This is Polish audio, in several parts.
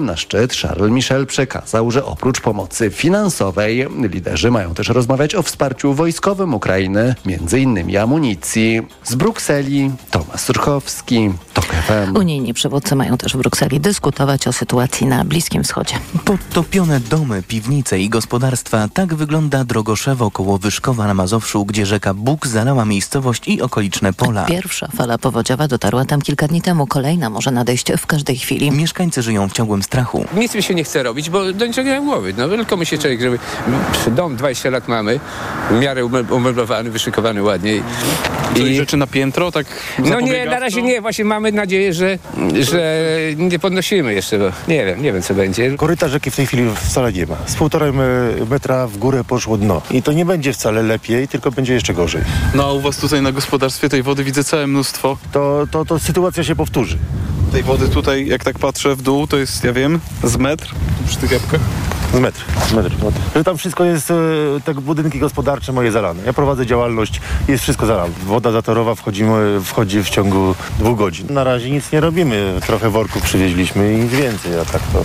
na szczyt Charles Michel przekazał, że oprócz pomocy finansowej liderzy mają też rozmawiać o wsparciu wojskowym Ukrainy, między innymi amunicji. Z Brukseli Tomasz Surchowski, TOK FM. Unijni przywódcy mają też w Brukseli dyskutować o sytuacji na Bliskim Wschodzie. Podtopione domy, piwnice i gospodarstwa. Tak wygląda Drogoszewo koło Wyszkowa na Mazowszu, gdzie rzeka Bóg zalała miejscowość i okoliczne pola. Pierwsza fala powodziowa dotarła tam kilka dni temu. Kolejna może nadejść w każdej chwili. Mieszkańcy żyją w ciągłym strachu. Nic mi się nie chce robić, bo do niczego nie mam głowy. No tylko myśli człowiek, żeby dom 20 lat mamy, w miarę umeblowany, wyszykowany ładnie. I rzeczy na piętro, tak No nie, na razie nie. Właśnie mamy nadzieję, że, że nie podnosimy jeszcze, bo nie wiem, nie wiem co będzie. Koryta rzeki w tej chwili wcale nie ma. Z półtorej metra w górę poszło dno. I to nie będzie wcale lepiej, tylko będzie jeszcze gorzej. No a u was tutaj na gospodarstwie tej wody widzę całe mnóstwo. To, to, to sytuacja się powtórzy. Tej wody tutaj, jak tak patrzę w dół, to jest, ja wiem, z metr przy tych jabłkach. Z metr, z metr. Że tam wszystko jest, e, te budynki gospodarcze moje zalane. Ja prowadzę działalność, jest wszystko zalane. Woda zatorowa wchodzi, wchodzi w ciągu dwóch godzin. Na razie nic nie robimy. Trochę worków przywieźliśmy i nic więcej, a tak to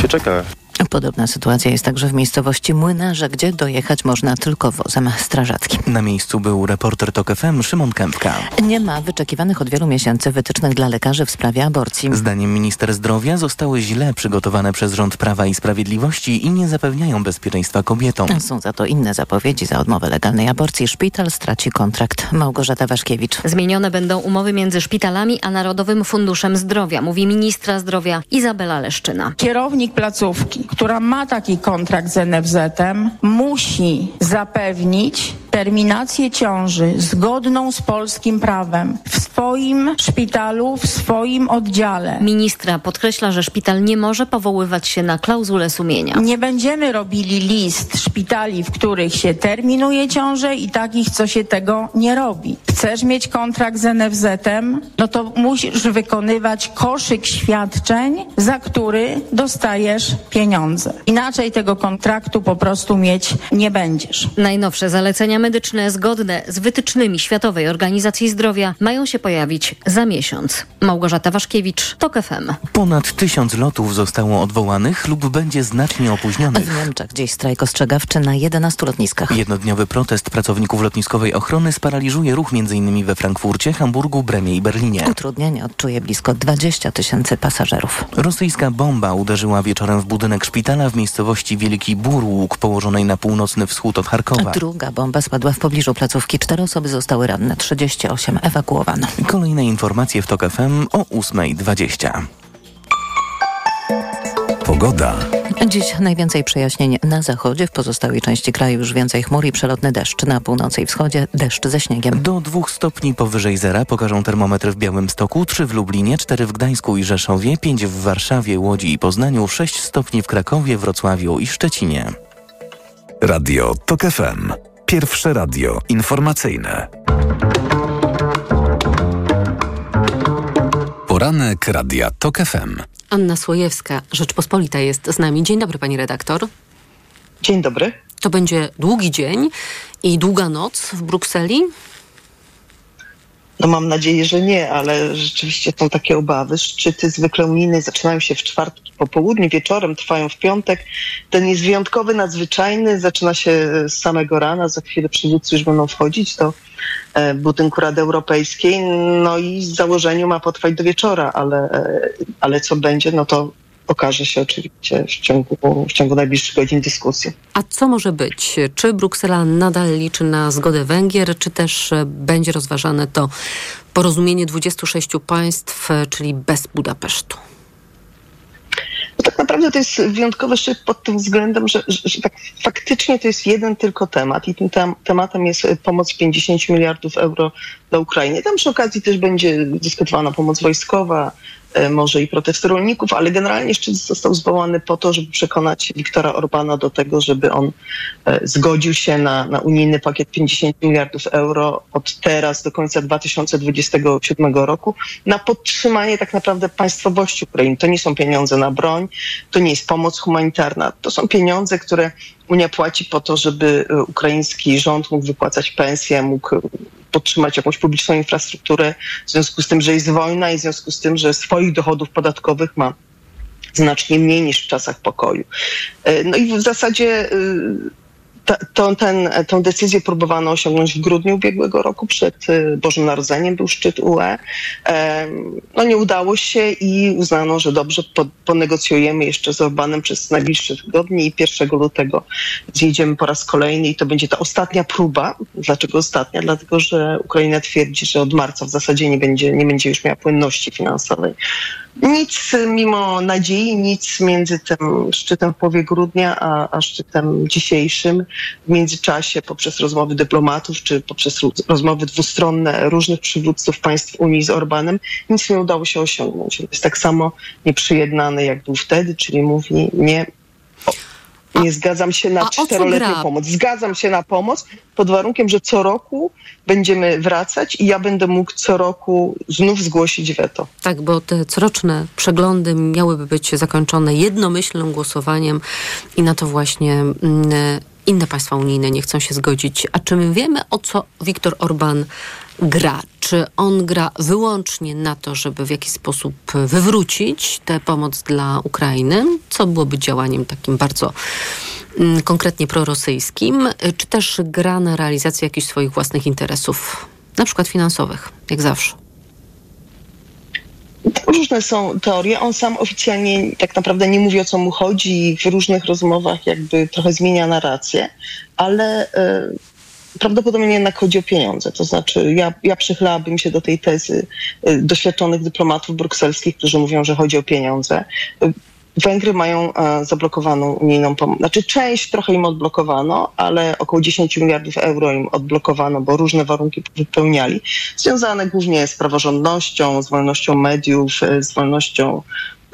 się czeka. Podobna sytuacja jest także w miejscowości Młynarze, gdzie dojechać można tylko wozem strażackim. Na miejscu był reporter TOK FM Szymon Kępka. Nie ma wyczekiwanych od wielu miesięcy wytycznych dla lekarzy w sprawie aborcji. Zdaniem minister zdrowia zostały źle przygotowane przez rząd Prawa i Sprawiedliwości i nie zapewniają bezpieczeństwa kobietom. Są za to inne zapowiedzi. Za odmowę legalnej aborcji szpital straci kontrakt. Małgorzata Waszkiewicz. Zmienione będą umowy między szpitalami a Narodowym Funduszem Zdrowia, mówi ministra zdrowia Izabela Leszczyna. Kierownik placówki, która ma taki kontrakt z NFZ-em, musi zapewnić terminację ciąży zgodną z polskim prawem w swoim szpitalu, w swoim oddziale. Ministra podkreśla, że szpital nie może powoływać się na klauzulę sumienia. Nie będziemy robili list szpitali, w których się terminuje ciążę i takich, co się tego nie robi. Chcesz mieć kontrakt z NFZ-em, no to musisz wykonywać koszyk świadczeń, za który dostajesz pieniądze. Inaczej tego kontraktu po prostu mieć nie będziesz. Najnowsze zalecenia medyczne zgodne z wytycznymi Światowej Organizacji Zdrowia mają się pojawić za miesiąc. Małgorzata Waszkiewicz, TOK FM. Ponad tysiąc lotów zostało odwołanych lub będzie znacznie opóźnionych. W Niemczech dziś strajk ostrzegawczy na 11 lotniskach. Jednodniowy protest pracowników lotniskowej ochrony sparaliżuje ruch m.in. we Frankfurcie, Hamburgu, Bremie i Berlinie. Utrudnienie odczuje blisko 20 tysięcy pasażerów. Rosyjska bomba uderzyła wieczorem w budynek szpitala w miejscowości Wielki Burłuk, położonej na północny wschód od Charkowa. Druga bomba spadła w pobliżu placówki. Cztery osoby zostały ranne, 38 ewakuowano. Kolejne informacje w TOK FM o 8.20. Pogoda. Dziś najwięcej przejaśnień na zachodzie, w pozostałej części kraju już więcej chmur i przelotny deszcz. Na północy i wschodzie deszcz ze śniegiem. Do dwóch stopni powyżej zera pokażą termometry w Białymstoku, 3 w Lublinie, 4 w Gdańsku i Rzeszowie, 5 w Warszawie, Łodzi i Poznaniu, 6 stopni w Krakowie, Wrocławiu i Szczecinie. Radio TOK FM. Pierwsze radio informacyjne. Poranek Radia TOK FM. Anna Słojewska, Rzeczpospolita jest z nami. Dzień dobry pani redaktor. Dzień dobry. To będzie długi dzień i długa noc w Brukseli. No mam nadzieję, że nie, ale rzeczywiście są takie obawy. Szczyty zwykle unijne zaczynają się w czwartki po południu, wieczorem trwają w piątek. Ten jest wyjątkowy, nadzwyczajny, zaczyna się z samego rana, za chwilę przywódcy już będą wchodzić do e, budynku Rady Europejskiej, no i z założeniu ma potrwać do wieczora, ale, e, ale co będzie, no to okaże się oczywiście w ciągu, w ciągu najbliższych godzin dyskusji. A co może być? Czy Bruksela nadal liczy na zgodę Węgier, czy też będzie rozważane to porozumienie 26 państw, czyli bez Budapesztu? No tak naprawdę to jest wyjątkowy szczyt pod tym względem, że, że, że tak faktycznie to jest jeden tylko temat i tym tam, tematem jest pomoc 50 miliardów euro dla Ukrainy. Tam przy okazji też będzie dyskutowana pomoc wojskowa, może i protest rolników, ale generalnie szczyt został zwołany po to, żeby przekonać Viktora Orbana do tego, żeby on zgodził się na, na unijny pakiet 50 miliardów euro od teraz do końca 2027 roku na podtrzymanie tak naprawdę państwowości Ukrainy. To nie są pieniądze na broń, to nie jest pomoc humanitarna, to są pieniądze, które Unia płaci po to, żeby ukraiński rząd mógł wypłacać pensje, mógł podtrzymać jakąś publiczną infrastrukturę, w związku z tym, że jest wojna i w związku z tym, że swoich dochodów podatkowych ma znacznie mniej niż w czasach pokoju. E, No i w zasadzie tą, ten, tą decyzję próbowano osiągnąć w grudniu ubiegłego roku, przed y, Bożym Narodzeniem był szczyt UE. No nie udało się i uznano, że dobrze, po, ponegocjujemy jeszcze z Orbanem przez najbliższe tygodnie i 1 lutego zjedziemy po raz kolejny i to będzie ta ostatnia próba. Dlaczego ostatnia? Dlatego, że Ukraina twierdzi, że od marca w zasadzie nie będzie, nie będzie już miała płynności finansowej. Nic mimo nadziei, nic między tym szczytem w połowie grudnia a, a szczytem dzisiejszym. W międzyczasie poprzez rozmowy dyplomatów czy poprzez rozmowy dwustronne różnych przywódców państw Unii z Orbanem nic nie udało się osiągnąć. Jest tak samo nieprzyjednany jak był wtedy, czyli mówi nie. Nie zgadzam się na czteroletnią pomoc. Zgadzam się na pomoc pod warunkiem, że co roku będziemy wracać i ja będę mógł co roku znów zgłosić weto. Tak, bo te coroczne przeglądy miałyby być zakończone jednomyślnym głosowaniem i na to właśnie mm, inne państwa unijne nie chcą się zgodzić. A czy my wiemy, o co Viktor Orban gra? Czy on gra wyłącznie na to, żeby w jakiś sposób wywrócić tę pomoc dla Ukrainy, co byłoby działaniem takim bardzo mm, konkretnie prorosyjskim, czy też gra na realizację jakichś swoich własnych interesów, na przykład finansowych, jak zawsze? Różne są teorie. On sam oficjalnie tak naprawdę nie mówi o co mu chodzi i w różnych rozmowach jakby trochę zmienia narrację, ale e, prawdopodobnie jednak chodzi o pieniądze. To znaczy ja, ja przychylałabym się do tej tezy e, doświadczonych dyplomatów brukselskich, którzy mówią, że chodzi o pieniądze. E, Węgry mają e, zablokowaną unijną pomoc. Znaczy część trochę im odblokowano, ale około 10 miliardów euro im odblokowano, bo różne warunki wypełniali, związane głównie z praworządnością, z wolnością mediów, e, z wolnością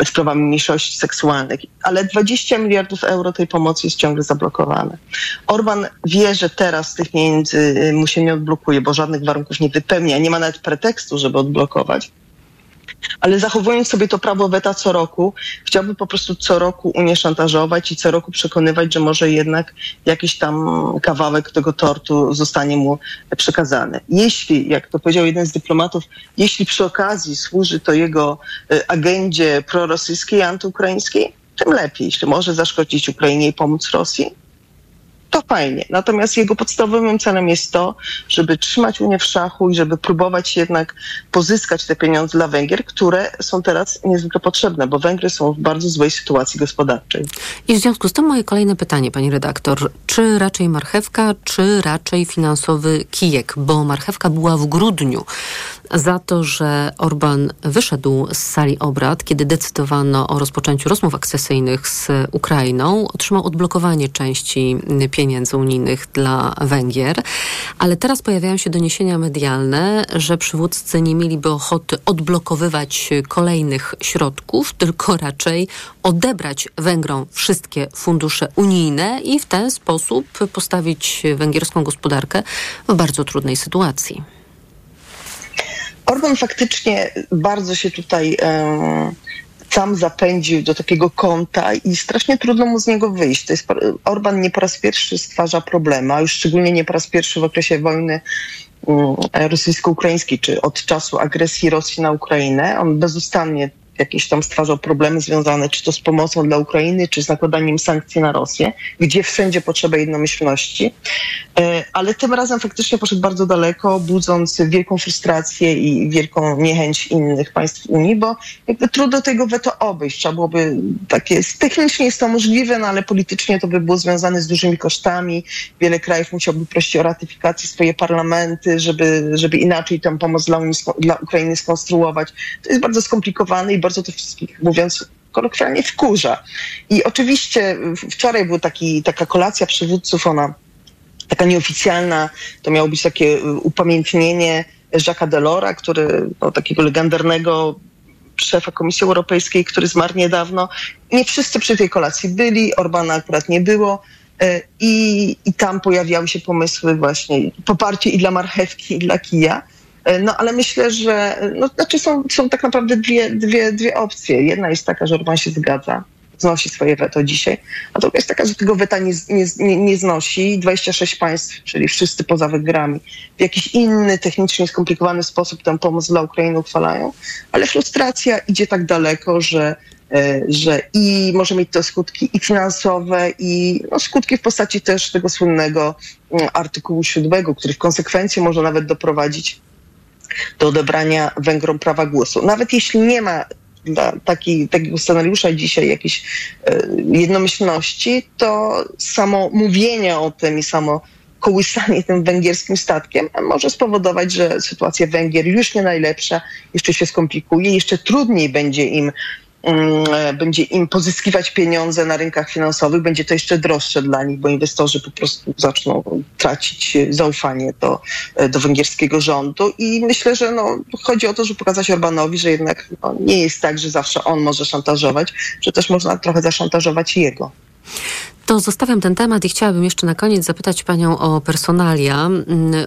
z prawami mniejszości seksualnych, ale 20 miliardów euro tej pomocy jest ciągle zablokowane. Orban wie, że teraz tych pieniędzy mu się nie odblokuje, bo żadnych warunków nie wypełnia, nie ma nawet pretekstu, żeby odblokować ale zachowując sobie to prawo weta co roku, chciałby po prostu co roku Unię szantażować i co roku przekonywać, że może jednak jakiś tam kawałek tego tortu zostanie mu przekazany. Jeśli, jak to powiedział jeden z dyplomatów, jeśli przy okazji służy to jego y, agendzie prorosyjskiej, antyukraińskiej, tym lepiej. Jeśli może zaszkodzić Ukrainie i pomóc Rosji, to fajnie. Natomiast jego podstawowym celem jest to, żeby trzymać Unię w szachu i żeby próbować jednak pozyskać te pieniądze dla Węgier, które są teraz niezwykle potrzebne, bo Węgry są w bardzo złej sytuacji gospodarczej. I w związku z tym moje kolejne pytanie, pani redaktor. Czy raczej marchewka, czy raczej finansowy kijek? Bo marchewka była w grudniu za to, że Orban wyszedł z sali obrad, kiedy decydowano o rozpoczęciu rozmów akcesyjnych z Ukrainą, otrzymał odblokowanie części pieniędzy unijnych dla Węgier. Ale teraz pojawiają się doniesienia medialne, że przywódcy nie mieliby ochoty odblokowywać kolejnych środków, tylko raczej odebrać Węgrom wszystkie fundusze unijne i w ten sposób postawić węgierską gospodarkę w bardzo trudnej sytuacji. Orban faktycznie bardzo się tutaj e, sam zapędził do takiego kąta i strasznie trudno mu z niego wyjść. To jest, Orban nie po raz pierwszy stwarza problemy, a już szczególnie nie po raz pierwszy w okresie wojny mm, rosyjsko-ukraińskiej, czy od czasu agresji Rosji na Ukrainę. On bezustannie jakieś tam stwarzał problemy związane czy to z pomocą dla Ukrainy, czy z nakładaniem sankcji na Rosję, gdzie wszędzie potrzeba jednomyślności. E, Ale tym razem faktycznie poszedł bardzo daleko, budząc wielką frustrację i wielką niechęć innych państw Unii, bo jakby trudno tego weto obejść. Trzeba byłoby takie, technicznie jest to możliwe, no ale politycznie to by było związane z dużymi kosztami. Wiele krajów musiałby prosić o ratyfikację swoje parlamenty, żeby, żeby inaczej tę pomoc dla, Unii, dla Ukrainy skonstruować. To jest bardzo skomplikowane i bardzo to wszystkich, mówiąc kolokwialnie, wkurza. I oczywiście wczoraj była taka kolacja przywódców, ona taka nieoficjalna, to miało być takie y, upamiętnienie Jacques'a Delora, który, no, takiego legendarnego szefa Komisji Europejskiej, który zmarł niedawno. Nie wszyscy przy tej kolacji byli, Orbana akurat nie było. y, I, I tam pojawiały się pomysły właśnie, poparcie i dla marchewki, i dla kija. Y, No ale myślę, że no, znaczy są, są tak naprawdę dwie, dwie, dwie opcje. Jedna jest taka, że Orban się zgadza znosi swoje weto dzisiaj. A druga jest taka, że tego weta nie, nie, nie znosi. 26 państw, czyli wszyscy poza wygrami, w jakiś inny, technicznie skomplikowany sposób tę pomoc dla Ukrainy uchwalają. Ale frustracja idzie tak daleko, że E, że i może mieć to skutki i finansowe, i no, skutki w postaci też tego słynnego mm, artykułu 7, który w konsekwencji może nawet doprowadzić do odebrania Węgrom prawa głosu. Nawet jeśli nie ma taki, takiego scenariusza dzisiaj jakiejś e, jednomyślności, to samo mówienie o tym i samo kołysanie tym węgierskim statkiem może spowodować, że sytuacja Węgier już nie najlepsza, jeszcze się skomplikuje, jeszcze trudniej będzie im będzie im pozyskiwać pieniądze na rynkach finansowych, będzie to jeszcze droższe dla nich, bo inwestorzy po prostu zaczną tracić zaufanie do, e, do węgierskiego rządu i myślę, że no, chodzi o to, żeby pokazać Orbanowi, że jednak no, nie jest tak, że zawsze on może szantażować, że też można trochę zaszantażować jego. To zostawiam ten temat i chciałabym jeszcze na koniec zapytać panią o personalia. Mm,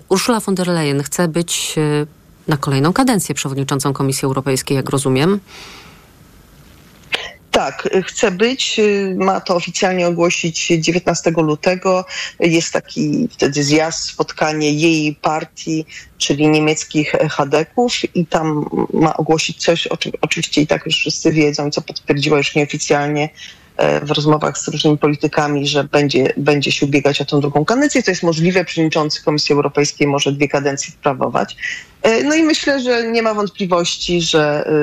Ursula von der Leyen chce być e, na kolejną kadencję przewodniczącą Komisji Europejskiej, jak rozumiem. Tak, chce być. Ma to oficjalnie ogłosić 19 lutego. Jest taki wtedy zjazd, spotkanie jej partii, czyli niemieckich chadeków i tam ma ogłosić coś, o czym oczywiście i tak już wszyscy wiedzą, co potwierdziła już nieoficjalnie w rozmowach z różnymi politykami, że będzie, będzie się ubiegać o tę drugą kadencję. To jest możliwe. Przewodniczący Komisji Europejskiej może dwie kadencje sprawować. E, no i myślę, że nie ma wątpliwości, że e,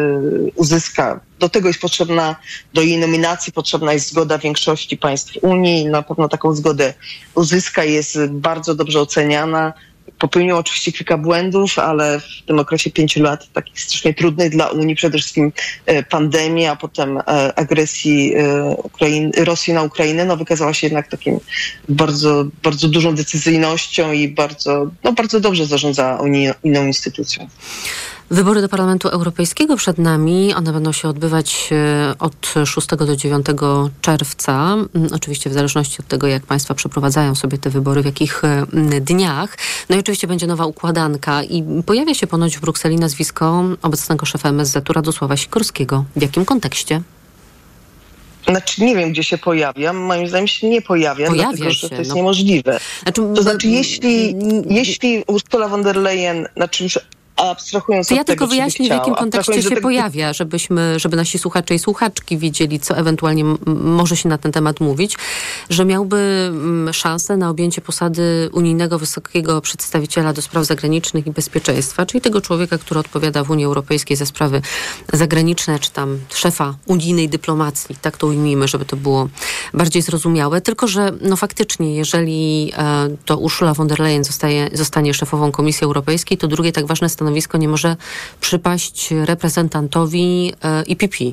uzyska. Do tego jest potrzebna, do jej nominacji potrzebna jest zgoda większości państw Unii. Na pewno taką zgodę uzyska, jest bardzo dobrze oceniana popełnił oczywiście kilka błędów, ale w tym okresie pięciu lat, takich strasznie trudnych dla Unii, przede wszystkim e, pandemii, a potem e, agresji e, Ukrainy, Rosji na Ukrainę, no wykazała się jednak takim bardzo, bardzo dużą decyzyjnością i bardzo, no bardzo dobrze zarządza unijną instytucją. Wybory do Parlamentu Europejskiego przed nami. One będą się odbywać e, od 6 do 9 czerwca. Mm, oczywiście w zależności od tego, jak państwa przeprowadzają sobie te wybory, w jakich e, dniach. No i oczywiście będzie nowa układanka i pojawia się ponoć w Brukseli nazwisko obecnego szefa MSZ-u Radosława Sikorskiego. W jakim kontekście? Znaczy nie wiem, gdzie się pojawia. Moim zdaniem się nie pojawia, pojawia dlatego, się, że to jest no. niemożliwe. Znaczy, to znaczy, jeśli, jeśli Ursula von der Leyen na czymś abstrahując to ja od tylko wyjaśnię, w jakim kontekście się tego... pojawia, żebyśmy, żeby nasi słuchacze i słuchaczki wiedzieli, co ewentualnie może się na ten temat mówić, że miałby szansę na objęcie posady unijnego wysokiego przedstawiciela do spraw zagranicznych i bezpieczeństwa, czyli tego człowieka, który odpowiada w Unii Europejskiej za sprawy zagraniczne, czy tam szefa unijnej dyplomacji, tak to ujmijmy, żeby to było bardziej zrozumiałe. Tylko, że no faktycznie, jeżeli e, to Ursula von der Leyen zostaje, zostanie szefową Komisji Europejskiej, to drugie tak ważne stanowisko stanowisko nie może przypaść reprezentantowi IPP. E,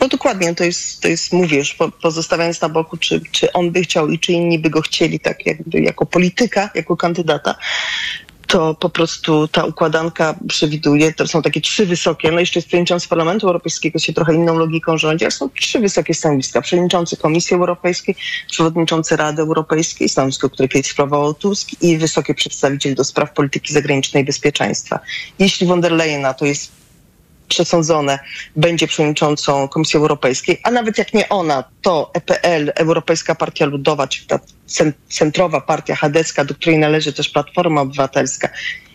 no dokładnie, to jest, to jest mówisz, pozostawiając na boku, czy, czy on by chciał i czy inni by go chcieli, tak jakby jako polityka, jako kandydata, to po prostu ta układanka przewiduje, to są takie trzy wysokie, no jeszcze jest przewodniczący Parlamentu Europejskiego, się trochę inną logiką rządzi, ale są trzy wysokie stanowiska. Przewodniczący Komisji Europejskiej, przewodniczący Rady Europejskiej, stanowisko, które kiedyś sprawował Tusk i wysoki przedstawiciel do spraw polityki zagranicznej i bezpieczeństwa. Jeśli von der Leyen to jest przesądzone będzie przewodniczącą Komisji Europejskiej, a nawet jak nie ona, to EPL, Europejska Partia Ludowa, czy ta centrowa partia chadecka, do której należy też Platforma Obywatelska,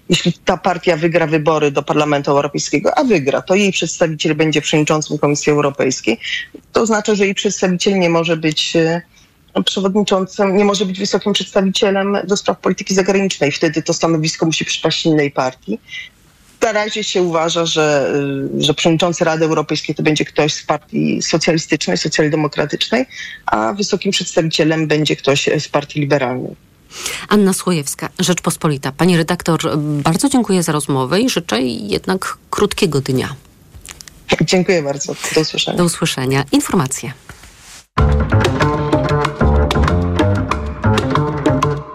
jeśli ta partia wygra wybory do Parlamentu Europejskiego, a wygra, to jej przedstawiciel będzie przewodniczącym Komisji Europejskiej, to oznacza, że jej przedstawiciel nie może być e, przewodniczącym, nie może być wysokim przedstawicielem do spraw polityki zagranicznej. Wtedy to stanowisko musi przypaść innej partii na razie się uważa, że, y, że przewodniczący Rady Europejskiej to będzie ktoś z partii socjalistycznej, socjaldemokratycznej, a wysokim przedstawicielem będzie ktoś z partii liberalnej. Anna Słojewska, Rzeczpospolita. Pani redaktor, bardzo dziękuję za rozmowę i życzę jednak krótkiego dnia. Dziękuję bardzo. Do usłyszenia. Do usłyszenia. Informacje.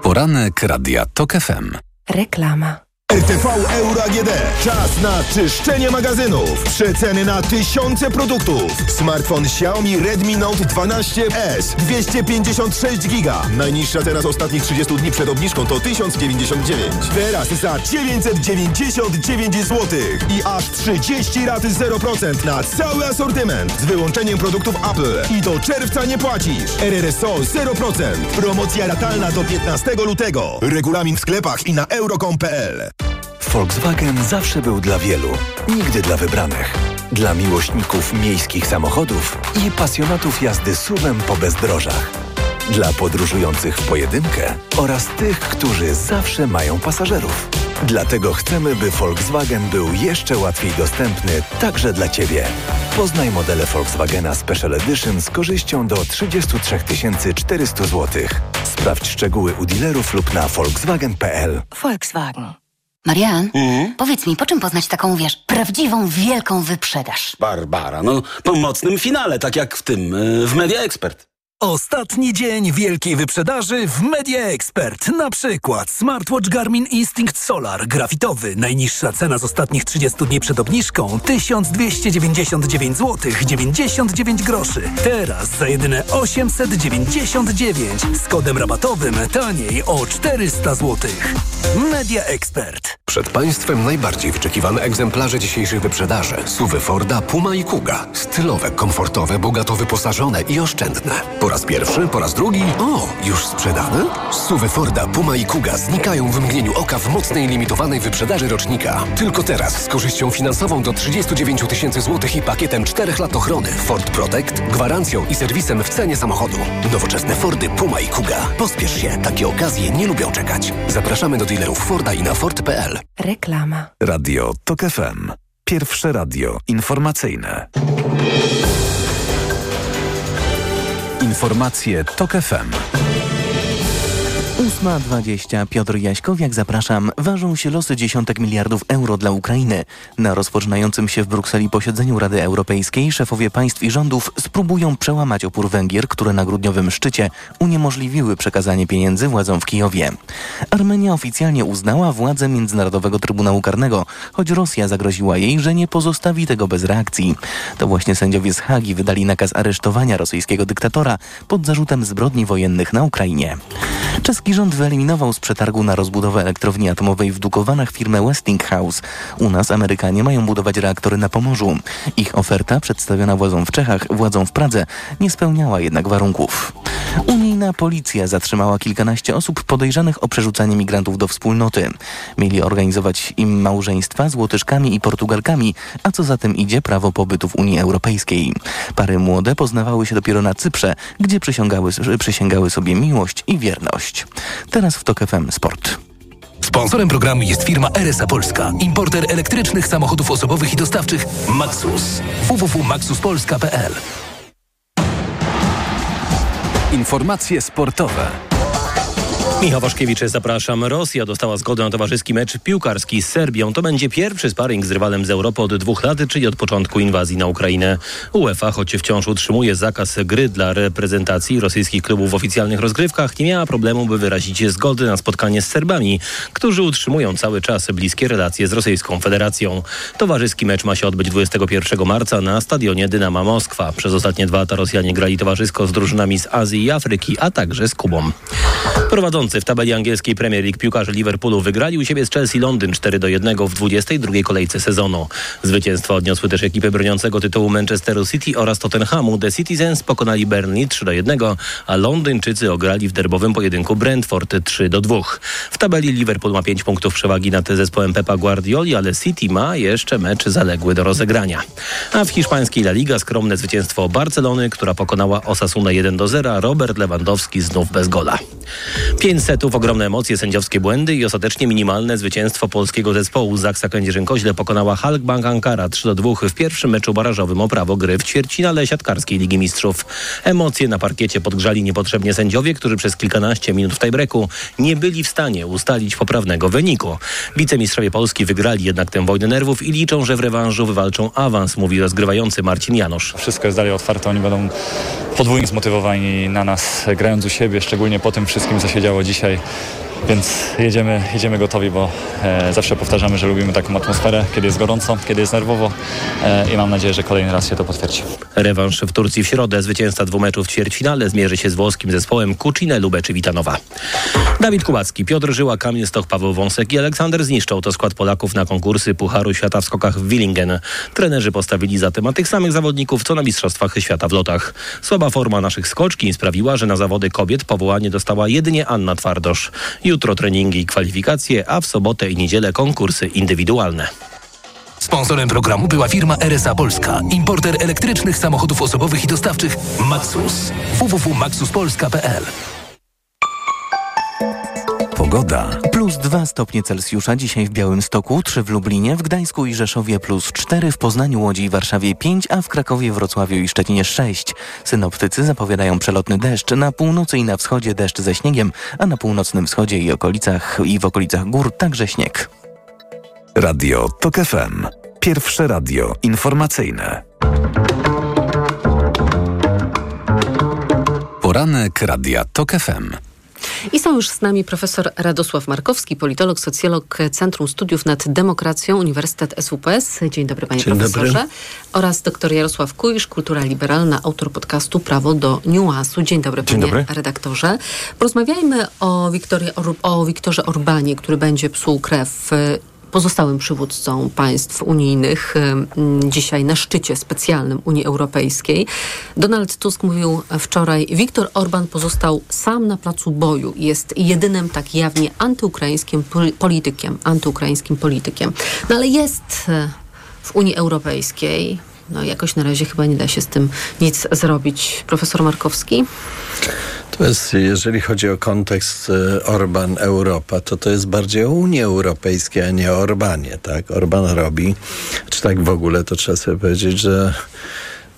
Poranek Radia TOK FM. Reklama. RTV Euro AGD. Czas na czyszczenie magazynów. Przeceny na tysiące produktów. Smartfon Xiaomi Redmi Note 12S 256 giga. Najniższa cena z ostatnich 30 dni przed obniżką to 1099. Teraz za 999 zł. I aż 30 raty 0% na cały asortyment. Z wyłączeniem produktów Apple. I do czerwca nie płacisz. RRSO 0%. Promocja ratalna do 15 lutego. Regulamin w sklepach i na euro.com.pl. Volkswagen zawsze był dla wielu, nigdy dla wybranych. Dla miłośników miejskich samochodów i pasjonatów jazdy suwem po bezdrożach. Dla podróżujących w pojedynkę oraz tych, którzy zawsze mają pasażerów. Dlatego chcemy, by Volkswagen był jeszcze łatwiej dostępny także dla Ciebie. Poznaj modele Volkswagena Special Edition z korzyścią do 33 400 zł. Sprawdź szczegóły u dealerów lub na volkswagen.pl. Volkswagen. Marian, powiedz mi, po czym poznać taką, wiesz, prawdziwą, wielką wyprzedaż? Barbara, no po mocnym finale, tak jak w tym, y, w Media Expert. Ostatni dzień wielkiej wyprzedaży w Media Expert. Na przykład smartwatch Garmin Instinct Solar grafitowy. Najniższa cena z ostatnich 30 dni przed obniżką 1299 zł 99 groszy. Teraz za jedyne 899 z kodem rabatowym taniej o 400 zł. Media Expert. Przed Państwem najbardziej wyczekiwane egzemplarze dzisiejszych wyprzedaży. Suwy Forda, Puma i Kuga. Stylowe, komfortowe, bogato wyposażone i oszczędne. Raz pierwszy, po raz drugi. O, już sprzedane? Suwy Forda, Puma i Kuga znikają w mgnieniu oka w mocnej limitowanej wyprzedaży rocznika. Tylko teraz z korzyścią finansową do 39 tysięcy złotych i pakietem 4 lat ochrony Ford Protect, gwarancją i serwisem w cenie samochodu. Nowoczesne Fordy, Puma i Kuga. Pospiesz się, takie okazje nie lubią czekać. Zapraszamy do dealerów Forda i na Ford.pl. Reklama. Radio TOK FM. Pierwsze radio informacyjne. Informacje TOK FM. 8.20. Piotr Jaśkowiak, zapraszam. Ważą się losy dziesiątek miliardów euro dla Ukrainy. Na rozpoczynającym się w Brukseli posiedzeniu Rady Europejskiej szefowie państw i rządów spróbują przełamać opór Węgier, które na grudniowym szczycie uniemożliwiły przekazanie pieniędzy władzom w Kijowie. Armenia oficjalnie uznała władzę Międzynarodowego Trybunału Karnego, choć Rosja zagroziła jej, że nie pozostawi tego bez reakcji. To właśnie sędziowie z Hagi wydali nakaz aresztowania rosyjskiego dyktatora pod zarzutem zbrodni wojennych na Ukrainie. Czeski rząd wyeliminował z przetargu na rozbudowę elektrowni atomowej w Dukowanach firmę Westinghouse. U nas Amerykanie mają budować reaktory na Pomorzu. Ich oferta, przedstawiona władzom w Czechach, władzom w Pradze, nie spełniała jednak warunków. Unijna policja zatrzymała kilkanaście osób podejrzanych o przerzucanie migrantów do wspólnoty. Mieli organizować im małżeństwa z Łotyszkami i Portugalkami, a co za tym idzie prawo pobytu w Unii Europejskiej. Pary młode poznawały się dopiero na Cyprze, gdzie przysięgały, przysięgały sobie miłość i wierność. Teraz w TOK FM Sport. Sponsorem programu jest firma RSA Polska, importer elektrycznych samochodów osobowych i dostawczych Maxus. www.maxuspolska.pl Informacje sportowe. Michał Waszkiewicz, zapraszam. Rosja dostała zgodę na towarzyski mecz piłkarski z Serbią. To będzie pierwszy sparring z rywalem z Europy od dwóch lat, czyli od początku inwazji na Ukrainę. UEFA, choć wciąż utrzymuje zakaz gry dla reprezentacji rosyjskich klubów w oficjalnych rozgrywkach, nie miała problemu, by wyrazić zgody na spotkanie z Serbami, którzy utrzymują cały czas bliskie relacje z Rosyjską Federacją. Towarzyski mecz ma się odbyć 21 marca na stadionie Dynama Moskwa. Przez ostatnie dwa lata Rosjanie grali towarzysko z drużynami z Azji i Afryki, a także z Kubą. Prowadzący w tabeli angielskiej Premier League piłkarze Liverpoolu wygrali u siebie z Chelsea Londyn 4 do 1 w 22 kolejce sezonu. Zwycięstwa odniosły też ekipy broniącego tytułu Manchesteru City oraz Tottenhamu. The Citizens pokonali Burnley 3 do 1, a Londyńczycy ograli w derbowym pojedynku Brentford 3 do 2. W tabeli Liverpool ma 5 punktów przewagi nad zespołem Pepa Guardioli, ale City ma jeszcze mecz zaległy do rozegrania. A w hiszpańskiej La Liga skromne zwycięstwo Barcelony, która pokonała Osasuna 1 do 0. Robert Lewandowski znów bez gola. Pięć setów, ogromne emocje, sędziowskie błędy i ostatecznie minimalne zwycięstwo polskiego zespołu. Zaksa Kędzierzyn-Koźle pokonała Halkbank Ankara 3 do 2 w pierwszym meczu barażowym o prawo gry w ćwierćfinale siatkarskiej Ligi Mistrzów. Emocje na parkiecie podgrzali niepotrzebnie sędziowie, którzy przez kilkanaście minut w tiebreaku nie byli w stanie ustalić poprawnego wyniku. Wicemistrzowie Polski wygrali jednak tę wojnę nerwów i liczą, że w rewanżu wywalczą awans, mówi rozgrywający Marcin Janusz. Wszystko jest dalej otwarte, oni będą podwójnie zmotywowani na nas, grając u siebie, szczególnie po tym wszystkim, co się działo dzisiaj. Więc jedziemy, jedziemy gotowi, bo e, zawsze powtarzamy, że lubimy taką atmosferę, kiedy jest gorąco, kiedy jest nerwowo e, i mam nadzieję, że kolejny raz się to potwierdzi. Rewanż w Turcji w środę. Zwycięzca dwóch meczów w ćwierćfinale zmierzy się z włoskim zespołem Kucine Lube czy Witanowa. Dawid Kubacki, Piotr Żyła, Kamil Stoch, Paweł Wąsek i Aleksander zniszczą to skład Polaków na konkursy Pucharu Świata w skokach w Willingen. Trenerzy postawili zatem tych samych zawodników, co na Mistrzostwach Świata w lotach. Słaba forma naszych skoczkin sprawiła, że na zawody kobiet powołanie dostała jedynie Anna Twardosz. Jutro treningi i kwalifikacje, a w sobotę i niedzielę konkursy indywidualne. Sponsorem programu była firma RSA Polska, importer elektrycznych samochodów osobowych i dostawczych Maxus. www.maxuspolska.pl Pogoda. Plus 2 stopnie Celsjusza dzisiaj w Białymstoku, 3 w Lublinie, w Gdańsku i Rzeszowie plus 4, w Poznaniu, Łodzi i Warszawie 5, a w Krakowie, Wrocławiu i Szczecinie 6. Synoptycy zapowiadają przelotny deszcz. Na północy i na wschodzie deszcz ze śniegiem, a na północnym wschodzie i okolicach i w okolicach gór także śnieg. Radio TOK FM. Pierwsze radio informacyjne. Poranek Radia TOK FM. I są już z nami profesor Radosław Markowski, politolog, socjolog Centrum Studiów nad Demokracją Uniwersytet SUPS. Dzień dobry panie Dzień profesorze. dobry. Oraz doktor Jarosław Kujisz, kultura liberalna, autor podcastu Prawo do Niuansu. Dzień dobry Dzień panie dobry. redaktorze. Porozmawiajmy o, Wiktorii o Wiktorze Orbanie, który będzie psuł krew y, pozostałym przywódcą państw unijnych dzisiaj na szczycie specjalnym Unii Europejskiej. Donald Tusk mówił wczoraj, Viktor Orban pozostał sam na placu boju. Jest jedynym tak jawnie antyukraińskim pol- politykiem, antyukraińskim politykiem. No ale jest y, w Unii Europejskiej. No jakoś na razie chyba nie da się z tym nic zrobić. Profesor Markowski? To jest, jeżeli chodzi o kontekst e, Orban-Europa, to to jest bardziej o Unii Europejskiej, a nie o Orbanie, tak? Orban robi, czy tak w ogóle, to trzeba sobie powiedzieć, że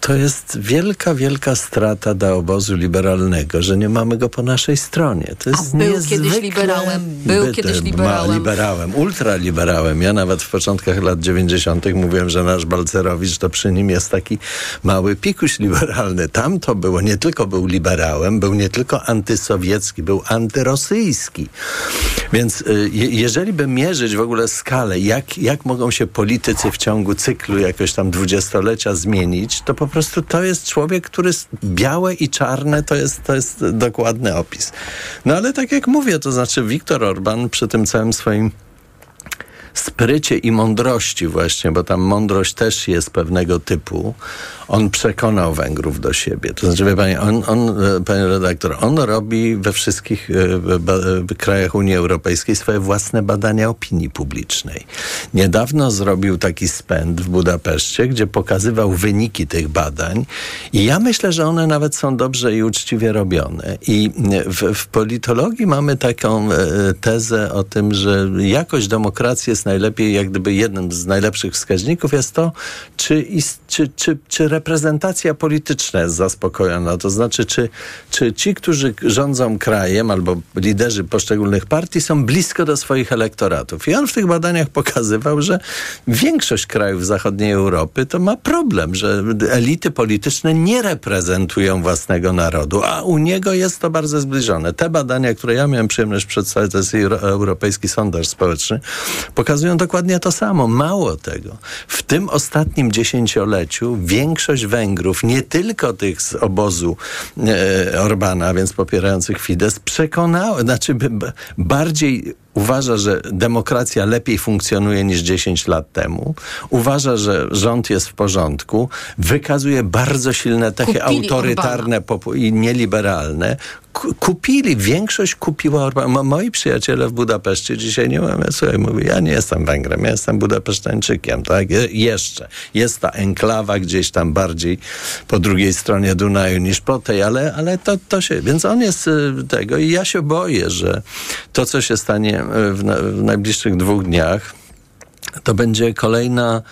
to jest wielka, wielka strata dla obozu liberalnego, że nie mamy go po naszej stronie. To jest A był kiedyś liberałem, był By- kiedyś ma- liberałem. liberałem, ultraliberałem. Ja nawet w początkach lat 90. mówiłem, że nasz Balcerowicz to przy nim jest taki mały pikuś liberalny. Tam to było, nie tylko był liberałem, był nie tylko antysowiecki, był antyrosyjski. Więc y, je, jeżeli by mierzyć w ogóle skalę, jak, jak mogą się politycy w ciągu cyklu jakoś tam dwudziestolecia zmienić, to po prostu to jest człowiek, który białe i czarne, to jest, to jest dokładny opis. No ale tak jak mówię, to znaczy Viktor Orban przy tym całym swoim sprycie i mądrości właśnie, bo tam mądrość też jest pewnego typu, on przekonał Węgrów do siebie. To znaczy, wie pani, on, on, e, panie redaktor, on robi we wszystkich e, e, krajach Unii Europejskiej swoje własne badania opinii publicznej. Niedawno zrobił taki spęd w Budapeszcie, gdzie pokazywał wyniki tych badań i ja myślę, że one nawet są dobrze i uczciwie robione. I w, w politologii mamy taką e, tezę o tym, że jakość demokracji jest najlepiej, jak gdyby jednym z najlepszych wskaźników jest to, czy, czy, czy, czy reprezentacja polityczna jest zaspokojona. To znaczy, czy, czy ci, którzy rządzą krajem albo liderzy poszczególnych partii są blisko do swoich elektoratów. I on w tych badaniach pokazywał, że większość krajów zachodniej Europy to ma problem, że elity polityczne nie reprezentują własnego narodu, a u niego jest to bardzo zbliżone. Te badania, które ja miałem przyjemność przedstawić, to jest Euro- Europejski Sondaż Społeczny, pokazują dokładnie to samo. Mało tego. W tym ostatnim dziesięcioleciu większość Węgrów, nie tylko tych z obozu e, Orbana, więc popierających Fidesz, przekonała, znaczy bardziej uważa, że demokracja lepiej funkcjonuje niż 10 lat temu, uważa, że rząd jest w porządku, wykazuje bardzo silne cechy Kupili autorytarne i nieliberalne. Ku- Kupili, większość kupiła Orbana. Mo- Moi przyjaciele w Budapeszcie dzisiaj nie mówią, słuchaj, mówię, ja nie jestem Węgrem, ja jestem Budapesztańczykiem, tak? Je- jeszcze. Jest ta enklawa gdzieś tam bardziej po drugiej stronie Dunaju niż po tej, ale, ale to, to się, więc on jest y, tego i ja się boję, że to, co się stanie y, w, na, w najbliższych dwóch dniach, to będzie kolejna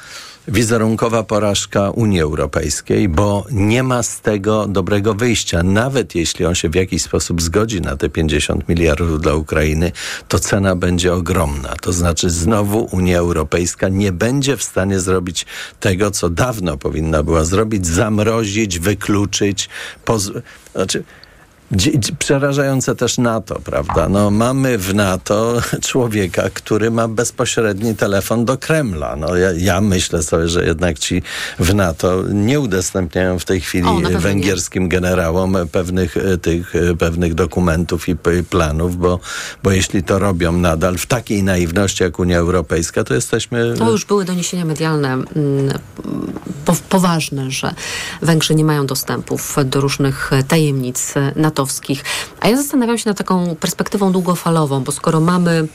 wizerunkowa porażka Unii Europejskiej, bo nie ma z tego dobrego wyjścia. Nawet jeśli on się w jakiś sposób zgodzi na te 50 miliardów dla Ukrainy, to cena będzie ogromna. To znaczy znowu Unia Europejska nie będzie w stanie zrobić tego, co dawno powinna była zrobić, zamrozić, wykluczyć, poz... znaczy Przerażające też NATO, prawda? No, mamy w NATO człowieka, który ma bezpośredni telefon do Kremla. No, ja, ja myślę sobie, że jednak ci w NATO nie udostępniają w tej chwili O, pewno nie. węgierskim generałom pewnych e, tych e, pewnych dokumentów i planów, bo, bo jeśli to robią nadal w takiej naiwności jak Unia Europejska, to jesteśmy... To już były doniesienia medialne mm, po, poważne, że Węgrzy nie mają dostępów do różnych tajemnic natowskich. A ja zastanawiam się nad taką perspektywą długofalową, bo skoro mamy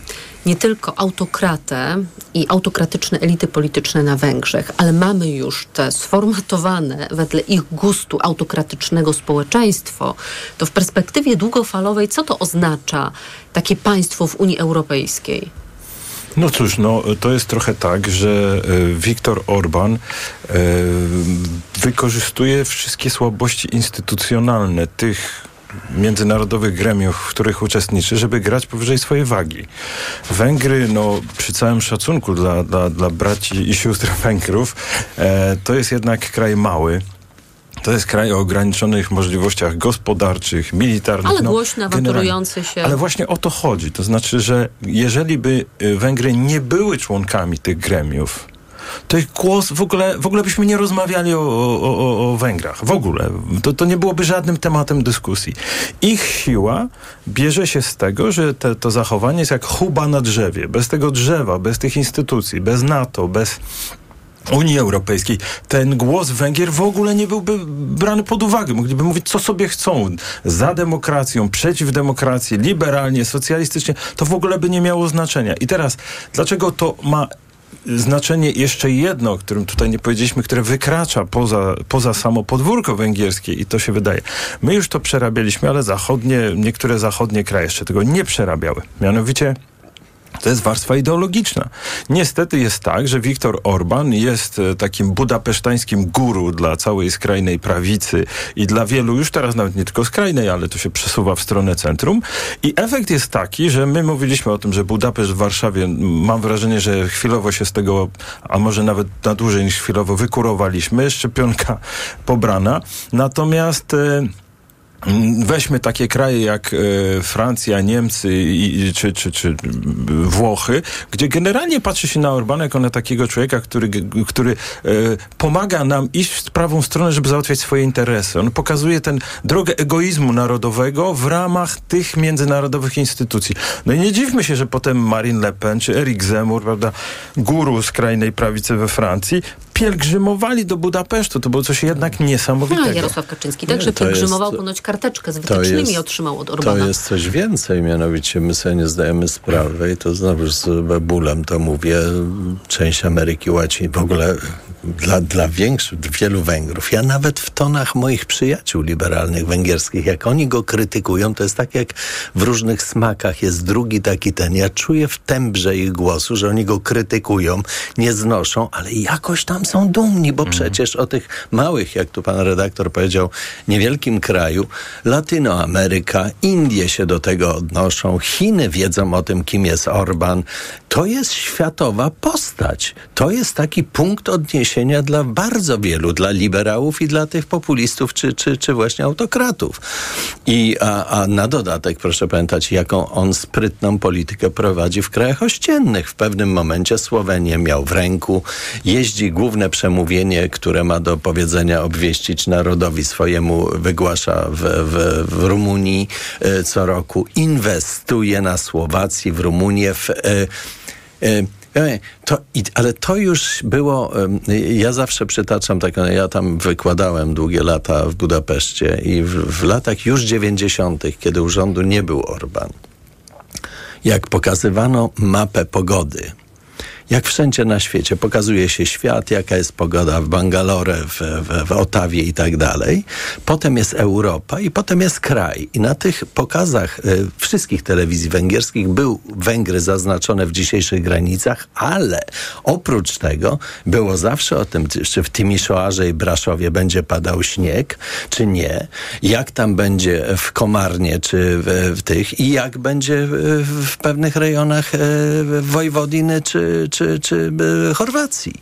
nie tylko autokratę i autokratyczne elity polityczne na Węgrzech, ale mamy już te sformatowane wedle ich gustu autokratycznego społeczeństwo, to w perspektywie długofalowej co to oznacza takie państwo w Unii Europejskiej? No cóż, no, to jest trochę tak, że e, Viktor Orban e, wykorzystuje wszystkie słabości instytucjonalne tych międzynarodowych gremiów, w których uczestniczy, żeby grać powyżej swojej wagi. Węgry, no przy całym szacunku dla, dla, dla braci i sióstr Węgrów, e, to jest jednak kraj mały. To jest kraj o ograniczonych możliwościach gospodarczych, militarnych. Ale no, generalnie. awanturujący się. Ale właśnie o to chodzi. To znaczy, że jeżeli by y, Węgry nie były członkami tych gremiów, to ich głos w ogóle, w ogóle byśmy nie rozmawiali o, o, o, o Węgrach. W ogóle. To, to nie byłoby żadnym tematem dyskusji. Ich siła bierze się z tego, że te, to zachowanie jest jak chuba na drzewie. Bez tego drzewa, bez tych instytucji, bez NATO, bez Unii Europejskiej, ten głos Węgier w ogóle nie byłby brany pod uwagę. Mogliby mówić, co sobie chcą. Za demokracją, przeciw demokracji, liberalnie, socjalistycznie. To w ogóle by nie miało znaczenia. I teraz, dlaczego to ma znaczenie jeszcze jedno, o którym tutaj nie powiedzieliśmy, które wykracza poza, poza samo podwórko węgierskie i to się wydaje. My już to przerabialiśmy, ale zachodnie, niektóre zachodnie kraje jeszcze tego nie przerabiały. Mianowicie to jest warstwa ideologiczna. Niestety jest tak, że Viktor Orban jest e, takim budapesztańskim guru dla całej skrajnej prawicy i dla wielu, już teraz nawet nie tylko skrajnej, ale to się przesuwa w stronę centrum. I efekt jest taki, że my mówiliśmy o tym, że Budapeszt w Warszawie, mam wrażenie, że chwilowo się z tego, a może nawet na dłużej niż chwilowo wykurowaliśmy, szczepionka pobrana. Natomiast... Weźmy takie kraje jak e, Francja, Niemcy czy, czy, czy Włochy, gdzie generalnie patrzy się na Orbana jako na takiego człowieka, który, który e, pomaga nam iść w prawą stronę, żeby załatwiać swoje interesy. On pokazuje tę drogę egoizmu narodowego w ramach tych międzynarodowych instytucji. No i nie dziwmy się, że potem Marine Le Pen czy Eric Zemmour, prawda, guru skrajnej prawicy we Francji, pielgrzymowali do Budapesztu. To było coś jednak niesamowitego. A, Jarosław Kaczyński także To jest- pielgrzymował ponoć karteczkę z to wytycznymi jest- otrzymał od To Orbana. jest coś więcej, mianowicie my sobie nie zdajemy sprawy i to znowu z bólem to mówię, część Ameryki Łacińskiej, w ogóle dla, dla większych, wielu Węgrów. Ja nawet w tonach moich przyjaciół liberalnych węgierskich, jak oni go krytykują, to jest tak jak w różnych smakach jest drugi taki ten. Ja czuję w tembrze ich głosu, że oni go krytykują, nie znoszą, ale jakoś tam są dumni, bo przecież o tych małych, jak tu pan redaktor powiedział, niewielkim kraju, Latynoameryka, Indie się do tego odnoszą, Chiny wiedzą o tym, kim jest Orban. To jest światowa postać. To jest taki punkt odniesienia dla bardzo wielu, dla liberałów i dla tych populistów, czy, czy, czy właśnie autokratów. I, a, a na dodatek, proszę pamiętać, jaką on sprytną politykę prowadzi w krajach ościennych. W pewnym momencie Słowenię miał w ręku, jeździ główne przemówienie, które ma do powiedzenia obwieścić narodowi swojemu, wygłasza w, w, w Rumunii e, co roku, inwestuje na Słowacji, w Rumunię, w, e, e, to, ale to już było, ja zawsze przytaczam taką, ja tam wykładałem długie lata w Budapeszcie i w, w latach już 90., kiedy u rządu nie był Orban, jak pokazywano mapę pogody, jak wszędzie na świecie pokazuje się świat, jaka jest pogoda w Bangalore, w, w, w Otawie i tak dalej. Potem jest Europa i potem jest kraj. I na tych pokazach y, wszystkich telewizji węgierskich był Węgry zaznaczone w dzisiejszych granicach, ale oprócz tego było zawsze o tym, czy w Tymiszoarze i Braszowie będzie padał śnieg, czy nie, jak tam będzie w Komarnie, czy w, w tych i jak będzie w, w pewnych rejonach e, Wojwodiny, czy, czy, czy e, Chorwacji.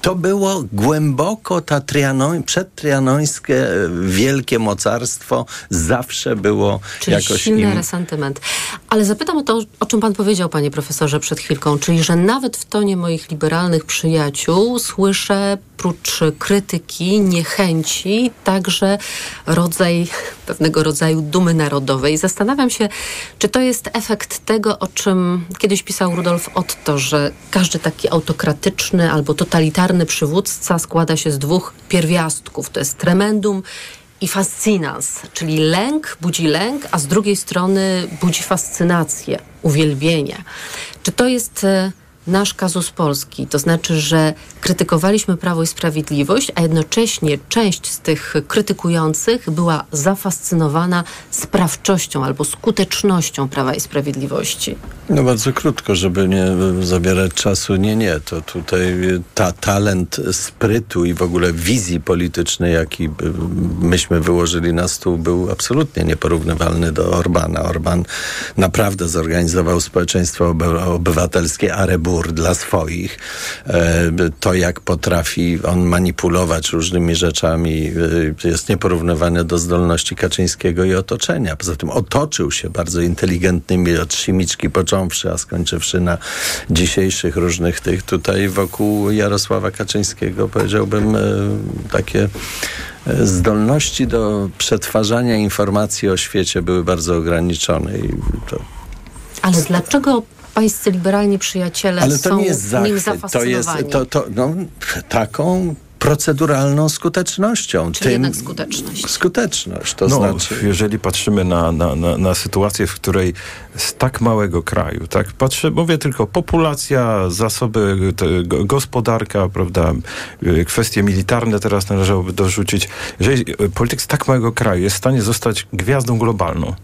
To było głęboko tatriano, przedtrianońskie e, wielkie mocarstwo zawsze było Czyli jakoś silny im... resentyment. Ale zapytam o to, o czym pan powiedział, panie profesorze, przed chwilką, czyli że nawet w tonie moich liberalnych przyjaciół słyszę prócz krytyki, niechęci, także rodzaj, pewnego rodzaju dumy narodowej. Zastanawiam się, czy to jest efekt tego, o czym kiedyś pisał Rudolf Otto, że każdy taki autokratyczny albo totalitarny przywódca składa się z dwóch pierwiastków. To jest tremendum i fascynans, czyli lęk budzi lęk, a z drugiej strony budzi fascynację, uwielbienie. Czy to jest e, nasz kazus polski? To znaczy, że krytykowaliśmy Prawo i Sprawiedliwość, a jednocześnie część z tych krytykujących była zafascynowana sprawczością albo skutecznością Prawa i Sprawiedliwości. No bardzo krótko, żeby nie zabierać czasu. Nie, nie, to tutaj ta talent sprytu i w ogóle wizji politycznej, jaki myśmy wyłożyli na stół, był absolutnie nieporównywalny do Orbana. Orban naprawdę zorganizował społeczeństwo obywatelskie arebur dla swoich. To, jak potrafi on manipulować różnymi rzeczami, jest nieporównywalne do zdolności Kaczyńskiego i otoczenia. Poza tym otoczył się bardzo inteligentnymi od Simiczki począwszy, a skończywszy na dzisiejszych różnych tych tutaj wokół Jarosława Kaczyńskiego, powiedziałbym, takie zdolności do przetwarzania informacji o świecie były bardzo ograniczone. Ale dlaczego pańscy liberalni przyjaciele Ale to są nie jest nim zachwyt, to jest zafascynowani? to, to, no, taką proceduralną skutecznością. Czyli Tym jednak skuteczność. skuteczność, to no, znaczy... jeżeli patrzymy na, na, na, na sytuację, w której z tak małego kraju, tak, patrzę, mówię tylko populacja, zasoby, te, go- gospodarka, prawda, y, kwestie militarne teraz należałoby dorzucić. Jeżeli y, polityk z tak małego kraju jest w stanie zostać gwiazdą globalną,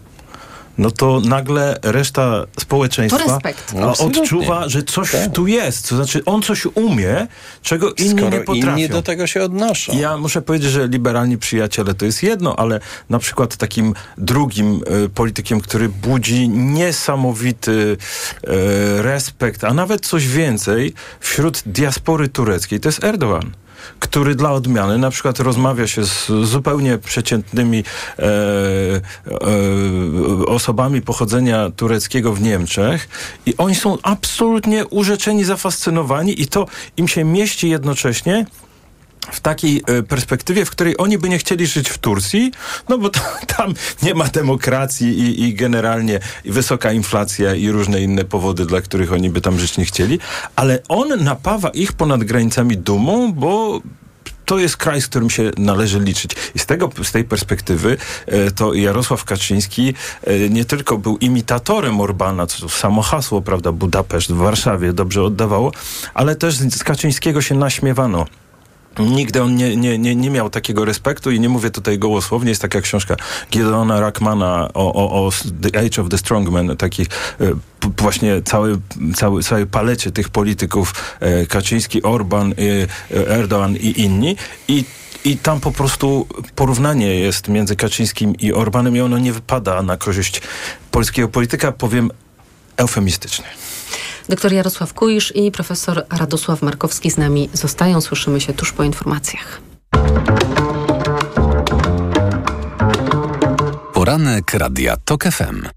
no to nagle reszta społeczeństwa Absolutnie. odczuwa, że coś Tak. tu jest. To znaczy on coś umie, czego inni Skoro nie potrafią. inni do tego się odnoszą. Ja muszę powiedzieć, że liberalni przyjaciele to jest jedno, ale na przykład takim drugim e, politykiem, który budzi niesamowity e, respekt, a nawet coś więcej wśród diaspory tureckiej, to jest Erdogan który dla odmiany na przykład rozmawia się z zupełnie przeciętnymi e, e, osobami pochodzenia tureckiego w Niemczech i oni są absolutnie urzeczeni, zafascynowani i to im się mieści jednocześnie w takiej e, perspektywie, w której oni by nie chcieli żyć w Turcji, no bo tam nie ma demokracji i, i generalnie wysoka inflacja i różne inne powody, dla których oni by tam żyć nie chcieli, ale on napawa ich ponad granicami dumą, bo to jest kraj, z którym się należy liczyć. I z, tego, z tej perspektywy e, to Jarosław Kaczyński e, nie tylko był imitatorem Orbana, co samo hasło, prawda, Budapeszt w Warszawie dobrze oddawało, ale też z Kaczyńskiego się naśmiewano. Nigdy on nie, nie, nie, nie miał takiego respektu i nie mówię tutaj gołosłownie. Jest taka książka Gideona Rackmana o, o, o The Age of the Strongman, takich e, właśnie cały, cały, palecie tych polityków e, Kaczyński, Orban, e, Erdogan i inni. I i tam po prostu porównanie jest między Kaczyńskim i Orbanem i ono nie wypada na korzyść polskiego polityka, powiem eufemistycznie. Doktor Jarosław Kujisz i profesor Radosław Markowski z nami zostają. Słyszymy się tuż po informacjach. Poranek Radia TOK FM.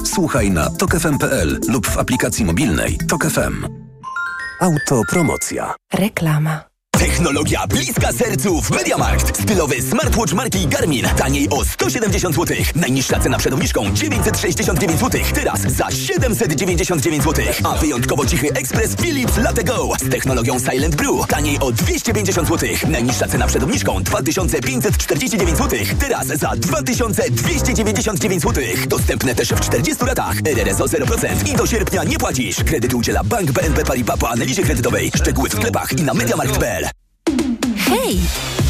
Słuchaj na tokefm.pl lub w aplikacji mobilnej Tok FM. Autopromocja. Reklama. Technologia bliska sercu w MediaMarkt. Stylowy smartwatch marki Garmin. Taniej o 170 zł. Najniższa cena przed obniżką 969 zł. Teraz za 799 zł. A wyjątkowo cichy ekspres Philips Latte Go z technologią Silent Brew. Taniej o 250 zł. Najniższa cena przed obniżką 2549 zł. Teraz za 2299 zł. Dostępne też w 40 latach. RRSO 0% i do sierpnia nie płacisz. Kredyt udziela Bank BNP Paribas po analizie kredytowej. Szczegóły w sklepach i na MediaMarkt.pl. Hej!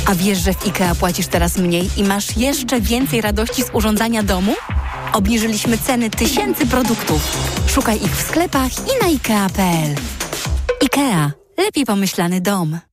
A wiesz, że w IKEA płacisz teraz mniej i masz jeszcze więcej radości z urządzania domu? Obniżyliśmy ceny tysięcy produktów. Szukaj ich w sklepach i na IKEA.pl. IKEA. Lepiej pomyślany dom.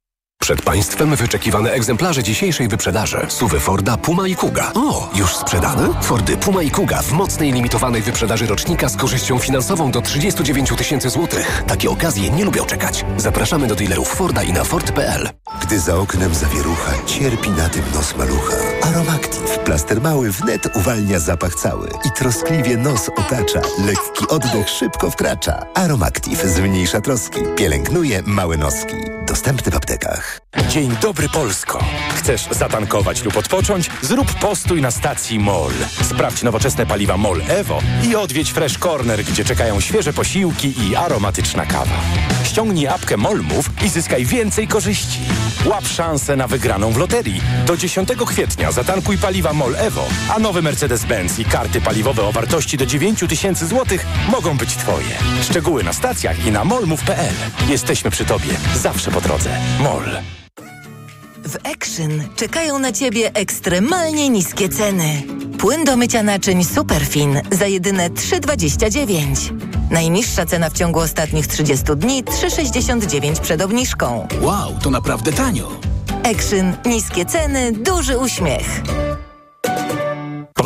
Przed Państwem wyczekiwane egzemplarze dzisiejszej wyprzedaży. Suwy Forda Puma i Kuga. O, już sprzedane? Fordy Puma i Kuga w mocnej limitowanej wyprzedaży rocznika z korzyścią finansową do 39 tysięcy złotych. Takie okazje nie lubią czekać. Zapraszamy do dealerów Forda i na Ford.pl. Gdy za oknem zawierucha, cierpi na tym nos malucha. Aromactive, plaster mały wnet uwalnia zapach cały i troskliwie nos otacza. Lekki oddech szybko wkracza. Aromactive zmniejsza troski, pielęgnuje małe noski. Dostępny w aptekach. Dzień dobry Polsko. Chcesz zatankować lub odpocząć? Zrób postój na stacji MOL. Sprawdź nowoczesne paliwa MOL Evo i odwiedź Fresh Corner, gdzie czekają świeże posiłki i aromatyczna kawa. Ściągnij apkę MOL Move i zyskaj więcej korzyści. Łap szansę na wygraną w loterii. Do 10 kwietnia zatankuj paliwa MOL Evo, a nowy Mercedes-Benz i karty paliwowe o wartości do 9 tysięcy złotych mogą być Twoje. Szczegóły na stacjach i na molmove.pl. Jesteśmy przy Tobie, zawsze po drodze. MOL. W Action czekają na Ciebie ekstremalnie niskie ceny. Płyn do mycia naczyń Superfin za jedyne 3,29. Najniższa cena w ciągu ostatnich 30 dni 3,69 przed obniżką. Wow, to naprawdę tanio. Action. Niskie ceny, duży uśmiech.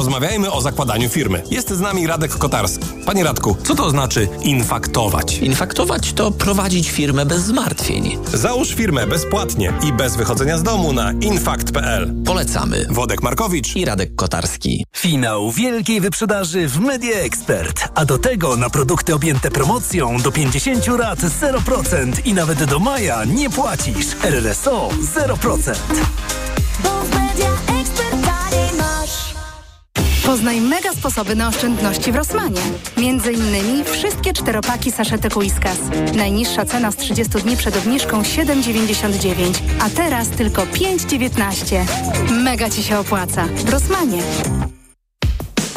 Porozmawiajmy o zakładaniu firmy. Jest z nami Radek Kotarski. Panie Radku, co to znaczy infaktować? Infaktować to prowadzić firmę bez zmartwień. Załóż firmę bezpłatnie i bez wychodzenia z domu na infakt.pl. Polecamy. Wodek Markowicz i Radek Kotarski. Finał wielkiej wyprzedaży w Media Expert. A do tego na produkty objęte promocją do 50 lat 0% i nawet do maja nie płacisz. RRSO 0%. Poznaj mega sposoby na oszczędności w Rosmanie. Między innymi wszystkie czteropaki saszetek Whiskas. Najniższa cena z 30 dni przed obniżką 7,99, a teraz tylko 5,19. Mega Ci się opłaca. W Rosmanie.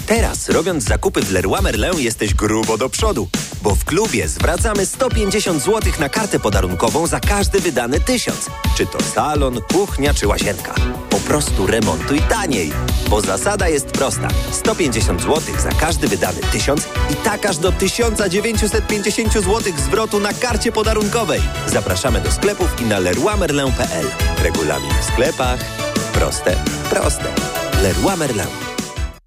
Teraz, robiąc zakupy w Leroy Merlin, jesteś grubo do przodu, bo w klubie zwracamy 150 zł na kartę podarunkową za każdy wydany tysiąc. Czy to salon, kuchnia czy łazienka. Po prostu remontuj taniej, bo zasada jest prosta. 150 zł za każdy wydany tysiąc i tak aż do 1950 zł zwrotu na karcie podarunkowej. Zapraszamy do sklepów i na leroymerlin.pl. Regulamin w sklepach. Proste, proste. Leroy Merlin.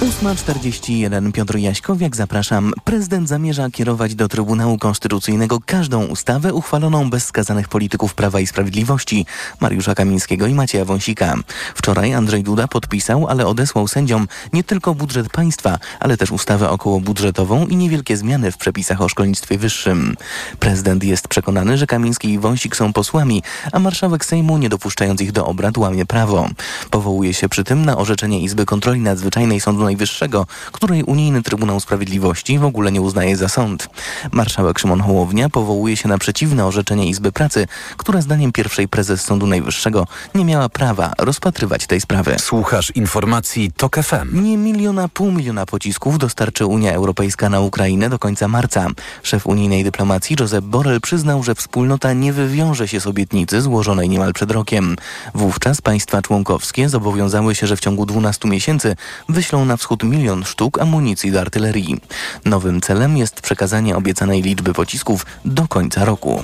8.41 Piotr Jaśkowiak, zapraszam. Prezydent zamierza kierować do Trybunału Konstytucyjnego każdą ustawę uchwaloną bez skazanych polityków Prawa i Sprawiedliwości Mariusza Kamińskiego i Macieja Wąsika. Wczoraj Andrzej Duda podpisał, ale odesłał sędziom nie tylko budżet państwa, ale też ustawę okołobudżetową i niewielkie zmiany w przepisach o szkolnictwie wyższym. Prezydent jest przekonany, że Kamiński i Wąsik są posłami, a marszałek Sejmu, nie dopuszczając ich do obrad, łamie prawo. Powołuje się przy tym na orzeczenie Izby Kontroli Nadzwyczajnej Sądu Najwyższego, której Unijny Trybunał Sprawiedliwości w ogóle nie uznaje za sąd. Marszałek Szymon Hołownia powołuje się na przeciwne orzeczenie Izby Pracy, która zdaniem pierwszej prezes Sądu Najwyższego nie miała prawa rozpatrywać tej sprawy. Słuchasz informacji TOK FM. Nie miliona, pół miliona pocisków dostarczy Unia Europejska na Ukrainę do końca marca. Szef unijnej dyplomacji Josep Borrell przyznał, że wspólnota nie wywiąże się z obietnicy złożonej niemal przed rokiem. Wówczas państwa członkowskie zobowiązały się, że w ciągu 12 miesięcy wyślą na wschód milion sztuk amunicji do artylerii. Nowym celem jest przekazanie obiecanej liczby pocisków do końca roku.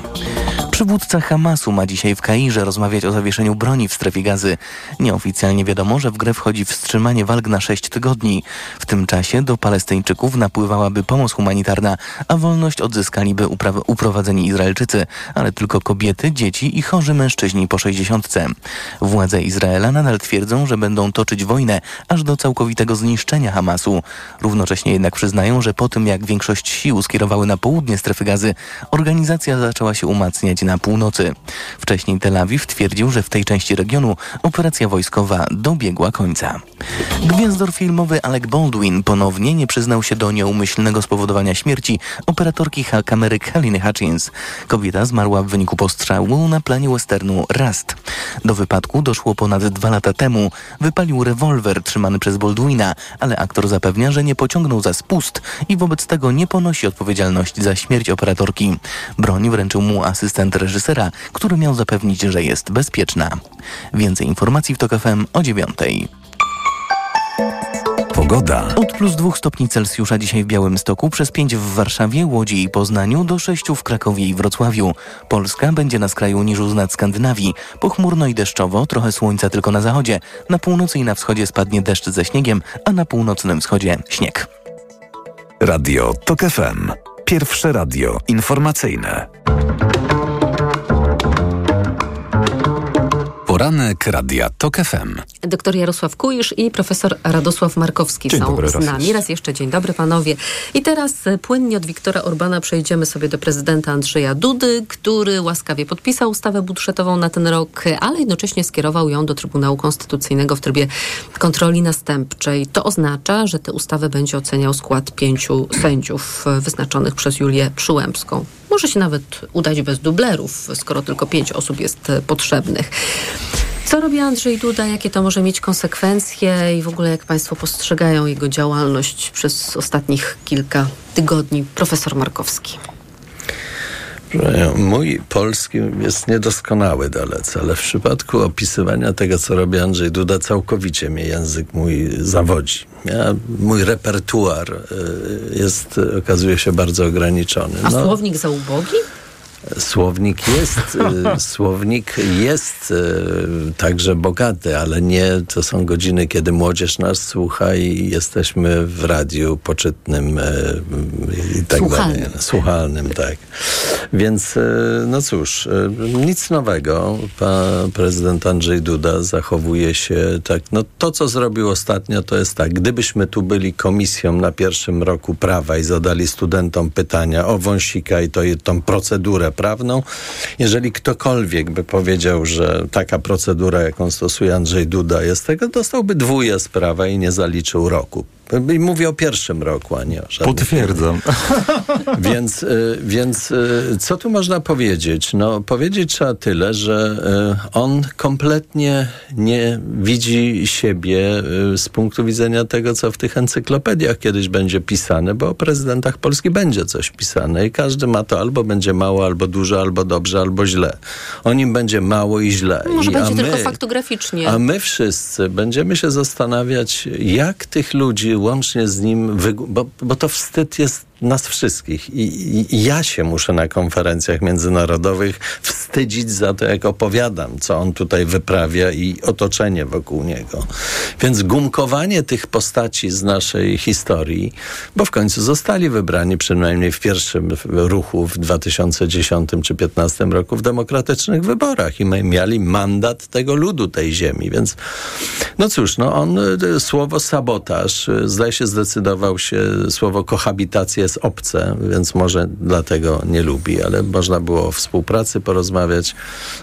Przywódca Hamasu ma dzisiaj w Kairze rozmawiać o zawieszeniu broni w strefie gazy. Nieoficjalnie wiadomo, że w grę wchodzi wstrzymanie walk na 6 tygodni. W tym czasie do Palestyńczyków napływałaby pomoc humanitarna, a wolność odzyskaliby upra- uprowadzeni Izraelczycy, ale tylko kobiety, dzieci i chorzy mężczyźni po 60. Władze Izraela nadal twierdzą, że będą toczyć wojnę aż do całkowitego zniszczenia Hamasu. Równocześnie jednak przyznają, że po tym jak większość sił skierowały na południe strefy gazy, organizacja zaczęła się umacniać na północy. Wcześniej Tel Awiw twierdził, że w tej części regionu operacja wojskowa dobiegła końca. Gwiazdor filmowy Alec Baldwin ponownie nie przyznał się do nieumyślnego spowodowania śmierci operatorki ha- kamery Heleny Hutchins. Kobieta zmarła w wyniku postrzału na planie westernu Rust. Do wypadku doszło ponad dwa lata temu. Wypalił rewolwer trzymany przez Baldwina, ale aktor zapewnia, że nie pociągnął za spust i wobec tego nie ponosi odpowiedzialności za śmierć operatorki. Broń wręczył mu asystent reżysera, który miał zapewnić, że jest bezpieczna. Więcej informacji w TOK FM o dziewiątej. Pogoda. Od plus 2 stopni Celsjusza dzisiaj w Białymstoku, przez 5 w Warszawie, Łodzi i Poznaniu, do 6 w Krakowie i Wrocławiu. Polska będzie na skraju niżu z nad Skandynawii. Pochmurno i deszczowo, trochę słońca tylko na zachodzie. Na północy i na wschodzie spadnie deszcz ze śniegiem, a na północnym wschodzie śnieg. Radio TOK FM. Pierwsze radio informacyjne. Poranek Radia TOK FM. Doktor Jarosław Kujisz i profesor Radosław Markowski Dzień są dobry z nami. Raz jeszcze dzień dobry panowie. I teraz e, płynnie od Wiktora Orbana przejdziemy sobie do prezydenta Andrzeja Dudy, który łaskawie podpisał ustawę budżetową na ten rok, ale jednocześnie skierował ją do Trybunału Konstytucyjnego w trybie kontroli następczej. To oznacza, że tę ustawę będzie oceniał skład pięciu sędziów e, wyznaczonych przez Julię Przyłębską. Może się nawet udać bez dublerów, skoro tylko pięć osób jest e, potrzebnych. Co robi Andrzej Duda, jakie to może mieć konsekwencje i w ogóle jak Państwo postrzegają jego działalność przez ostatnich kilka tygodni? Profesor Markowski. Mój polski jest niedoskonały dalece, ale w przypadku opisywania tego, co robi Andrzej Duda, całkowicie mnie język mój zawodzi. Ja, mój repertuar y, jest, okazuje się bardzo ograniczony. A No, słownik za ubogi? Słownik jest, y, słownik jest y, także bogaty, ale nie, to są godziny, kiedy młodzież nas słucha i jesteśmy w radiu poczytnym y, i tak Słuchalnym. dalej. Słuchalnym, tak. Więc no cóż, nic nowego. Pan prezydent Andrzej Duda zachowuje się tak, no to co zrobił ostatnio to jest tak, gdybyśmy tu byli komisją na pierwszym roku prawa i zadali studentom pytania o wąsika i to, tą procedurę prawną, jeżeli ktokolwiek by powiedział, że taka procedura, jaką stosuje Andrzej Duda jest tego, dostałby dwóje z prawa i nie zaliczył roku. I mówię o pierwszym roku, a nie o żadnym. Potwierdzam. Więc, y, więc y, co tu można powiedzieć? No, powiedzieć trzeba tyle, że y, on kompletnie nie widzi siebie z punktu widzenia tego, co w tych encyklopediach kiedyś będzie pisane, bo o prezydentach Polski będzie coś pisane i każdy ma to albo będzie mało, albo dużo, albo dobrze, albo źle. O nim będzie mało i źle. Może I, będzie a tylko my- faktograficznie. a my wszyscy będziemy się zastanawiać, jak tych ludzi łącznie z nim, bo, bo to wstyd jest nas wszystkich. I, i, ja się muszę na konferencjach międzynarodowych wstydzić za to, jak opowiadam, co on tutaj wyprawia i otoczenie wokół niego. Więc gumkowanie tych postaci z naszej historii, bo w końcu zostali wybrani przynajmniej w pierwszym ruchu w 2010 czy 2015 roku w demokratycznych wyborach i my mieli mandat tego ludu tej ziemi, więc no cóż, no on y, słowo sabotaż, y, zdaje się zdecydował się, słowo kohabitacja jest obce, więc może dlatego nie lubi, ale można było o współpracy porozmawiać.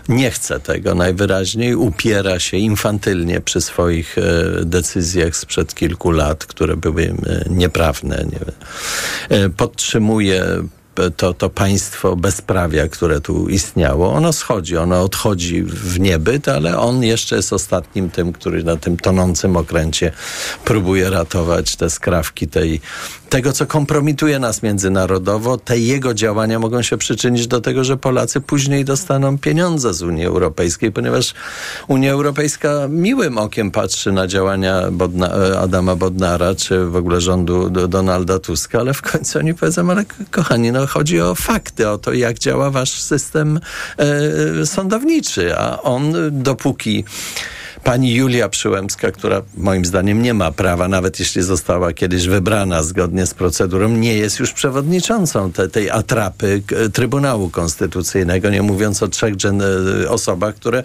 Nie chce tego najwyraźniej, upiera się infantylnie przy swoich e, decyzjach sprzed kilku lat, które były e, nieprawne. Nie, e, podtrzymuje to, to państwo bezprawia, które tu istniało, ono schodzi, ono odchodzi w niebyt, ale on jeszcze jest ostatnim tym, który na tym tonącym okręcie próbuje ratować te skrawki tej, tego, co kompromituje nas międzynarodowo, te jego działania mogą się przyczynić do tego, że Polacy później dostaną pieniądze z Unii Europejskiej, ponieważ Unia Europejska miłym okiem patrzy na działania Bodna, Adama Bodnara, czy w ogóle rządu Donalda Tuska, ale w końcu oni powiedzą, ale kochani, no chodzi o fakty, o to, jak działa wasz system e, sądowniczy, a on dopóki pani Julia Przyłębska, która moim zdaniem nie ma prawa, nawet jeśli została kiedyś wybrana zgodnie z procedurą, nie jest już przewodniczącą te, tej atrapy Trybunału Konstytucyjnego, nie mówiąc o trzech osobach, które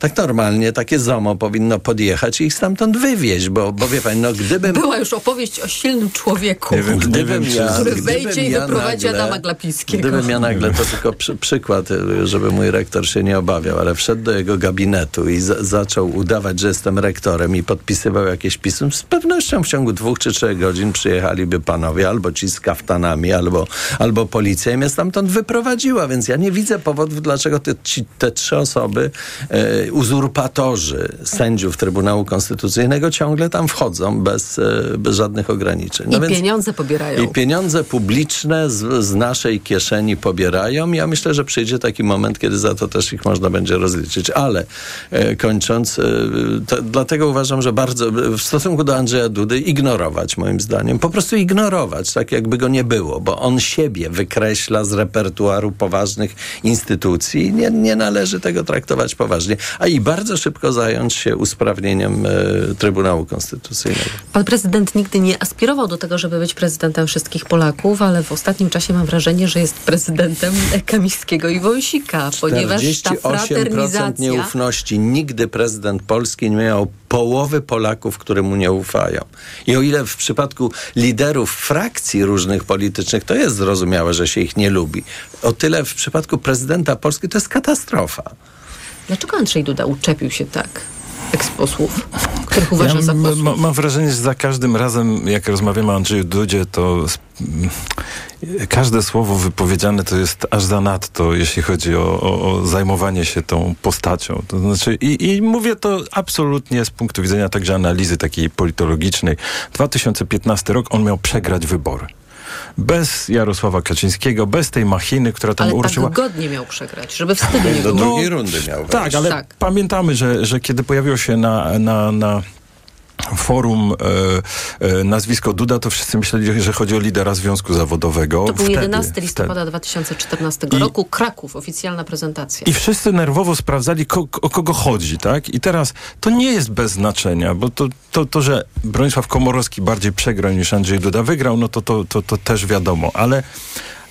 tak normalnie takie ZOMO powinno podjechać i ich stamtąd wywieźć, bo, bo wie pani, no gdybym... Była już opowieść o silnym człowieku, nie wiem, gdybym ja, który wejdzie i ja wyprowadzi nagle, Adama Glapińskiego. Gdybym ja nagle, to tylko przy, przykład, żeby mój rektor się nie obawiał, ale wszedł do jego gabinetu i zaczął udawać, że jestem rektorem i podpisywał jakieś pism, z pewnością w ciągu dwóch czy trzech godzin przyjechaliby panowie, albo ci z kaftanami, albo, albo policja i mnie stamtąd wyprowadziła, więc ja nie widzę powodów, dlaczego te, ci, te trzy osoby e, uzurpatorzy sędziów Trybunału Konstytucyjnego ciągle tam wchodzą bez, e, bez żadnych ograniczeń. No I pieniądze pobierają. I pieniądze publiczne z, z, naszej kieszeni pobierają. Ja myślę, że przyjdzie taki moment, kiedy za to też ich można będzie rozliczyć. Ale e, kończąc, e, to, dlatego uważam, że bardzo w stosunku do Andrzeja Dudy ignorować moim zdaniem. Po prostu ignorować, tak jakby go nie było, bo on siebie wykreśla z repertuaru poważnych instytucji. Nie, nie należy tego traktować poważnie a i bardzo szybko zająć się usprawnieniem e, Trybunału Konstytucyjnego. Pan prezydent nigdy nie aspirował do tego, żeby być prezydentem wszystkich Polaków, ale w ostatnim czasie mam wrażenie, że jest prezydentem Kamińskiego i Wąsika, ponieważ ta fraternizacja... nieufności. Nigdy prezydent Polski nie miał połowy Polaków, które mu nie ufają. I o ile w przypadku liderów frakcji różnych politycznych to jest zrozumiałe, że się ich nie lubi, o tyle w przypadku prezydenta Polski to jest katastrofa. Dlaczego Andrzej Duda uczepił się tak? eksposłów, których uważa ja za posłów. Mam wrażenie, że za każdym razem, jak rozmawiamy o Andrzeju Dudzie, to każde słowo wypowiedziane to jest aż za nadto, jeśli chodzi o, o, o zajmowanie się tą postacią. To znaczy, i, i, mówię to absolutnie z punktu widzenia także analizy takiej politologicznej. 2015 rok, on miał przegrać wybory bez Jarosława Kaczyńskiego, bez tej machiny, która tam ale urczyła. Ale tak godnie miał przegrać, żeby wstydu nie było. Do drugiej rundy miał wejść. Tak, ale tak. pamiętamy, że, że kiedy pojawiło się na, na, na forum e, e, nazwisko Duda, to wszyscy myśleli, że chodzi o lidera związku zawodowego. To był wtedy, 11 listopada wtedy. 2014 I, roku, Kraków, oficjalna prezentacja. I wszyscy nerwowo sprawdzali, ko, o kogo chodzi, tak? I teraz to nie jest bez znaczenia, bo to, to, to że Bronisław Komorowski bardziej przegrał niż Andrzej Duda wygrał, no to, to, to, to też wiadomo, ale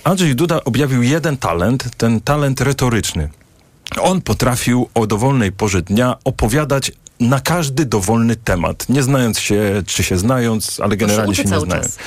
Andrzej Duda objawił jeden talent, ten talent retoryczny. On potrafił o dowolnej porze dnia opowiadać na każdy dowolny temat, nie znając się, czy się znając, ale generalnie się nie znając.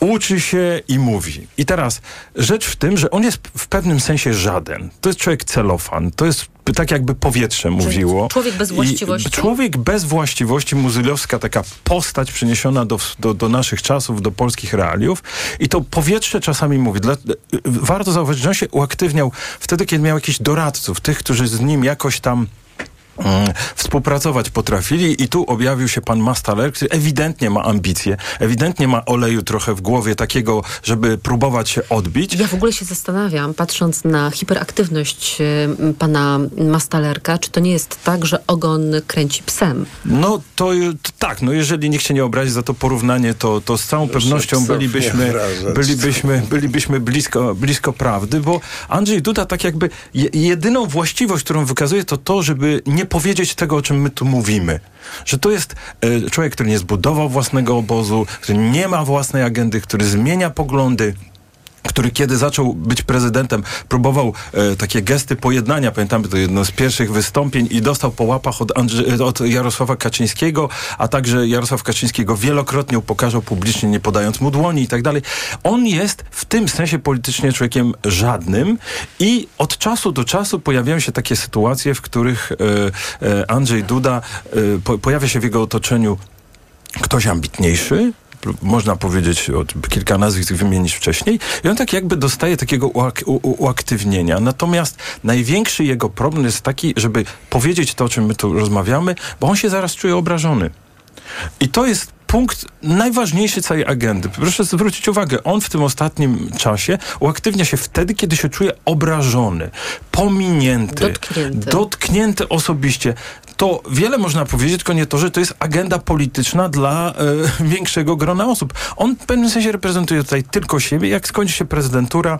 Uczy się i mówi. I teraz rzecz w tym, że on jest w pewnym sensie żaden. To jest człowiek celofan. To jest tak jakby powietrze mówiło. Człowiek bez właściwości? I człowiek bez właściwości, muzylowska taka postać przeniesiona do, do, do, naszych czasów, do polskich realiów. I to powietrze czasami mówi. Dla, warto zauważyć, że on się uaktywniał wtedy, kiedy miał jakichś doradców, tych, którzy z nim jakoś tam współpracować potrafili i tu objawił się pan Mastaler, który ewidentnie ma ambicje, ewidentnie ma oleju trochę w głowie takiego, żeby próbować się odbić. Ja w ogóle się zastanawiam, patrząc na hiperaktywność pana Mastalerka, czy to nie jest tak, że ogon kręci psem? No to, to tak, no jeżeli nikt się nie obrazi za to porównanie, to, to z całą pewnością bylibyśmy, bylibyśmy, bylibyśmy blisko, blisko prawdy, bo Andrzej Duda tak jakby jedyną właściwość, którą wykazuje, to to, żeby nie powiedzieć tego, o czym my tu mówimy. Że to jest y, człowiek, który nie zbudował własnego obozu, który nie ma własnej agendy, który zmienia poglądy, który kiedy zaczął być prezydentem, próbował e, takie gesty pojednania, pamiętamy to jedno z pierwszych wystąpień i dostał po łapach od, Andrzy, od Jarosława Kaczyńskiego, a także Jarosław Kaczyńskiego wielokrotnie upokarzał publicznie, nie podając mu dłoni i tak dalej. On jest w tym sensie politycznie człowiekiem żadnym i od czasu do czasu pojawiają się takie sytuacje, w których e, e, Andrzej Duda e, po, pojawia się w jego otoczeniu ktoś ambitniejszy, można powiedzieć, kilka nazwisk wymienić wcześniej, i on tak jakby dostaje takiego uak uaktywnienia. Natomiast największy jego problem jest taki, żeby powiedzieć to, o czym my tu rozmawiamy, bo on się zaraz czuje obrażony. I to jest punkt najważniejszy całej agendy. Proszę zwrócić uwagę, on w tym ostatnim czasie uaktywnia się wtedy, kiedy się czuje obrażony, pominięty, Dotknięty. dotknięty osobiście. To wiele można powiedzieć, tylko nie to, że to jest agenda polityczna dla e, większego grona osób. On w pewnym sensie reprezentuje tutaj tylko siebie. Jak skończy się prezydentura,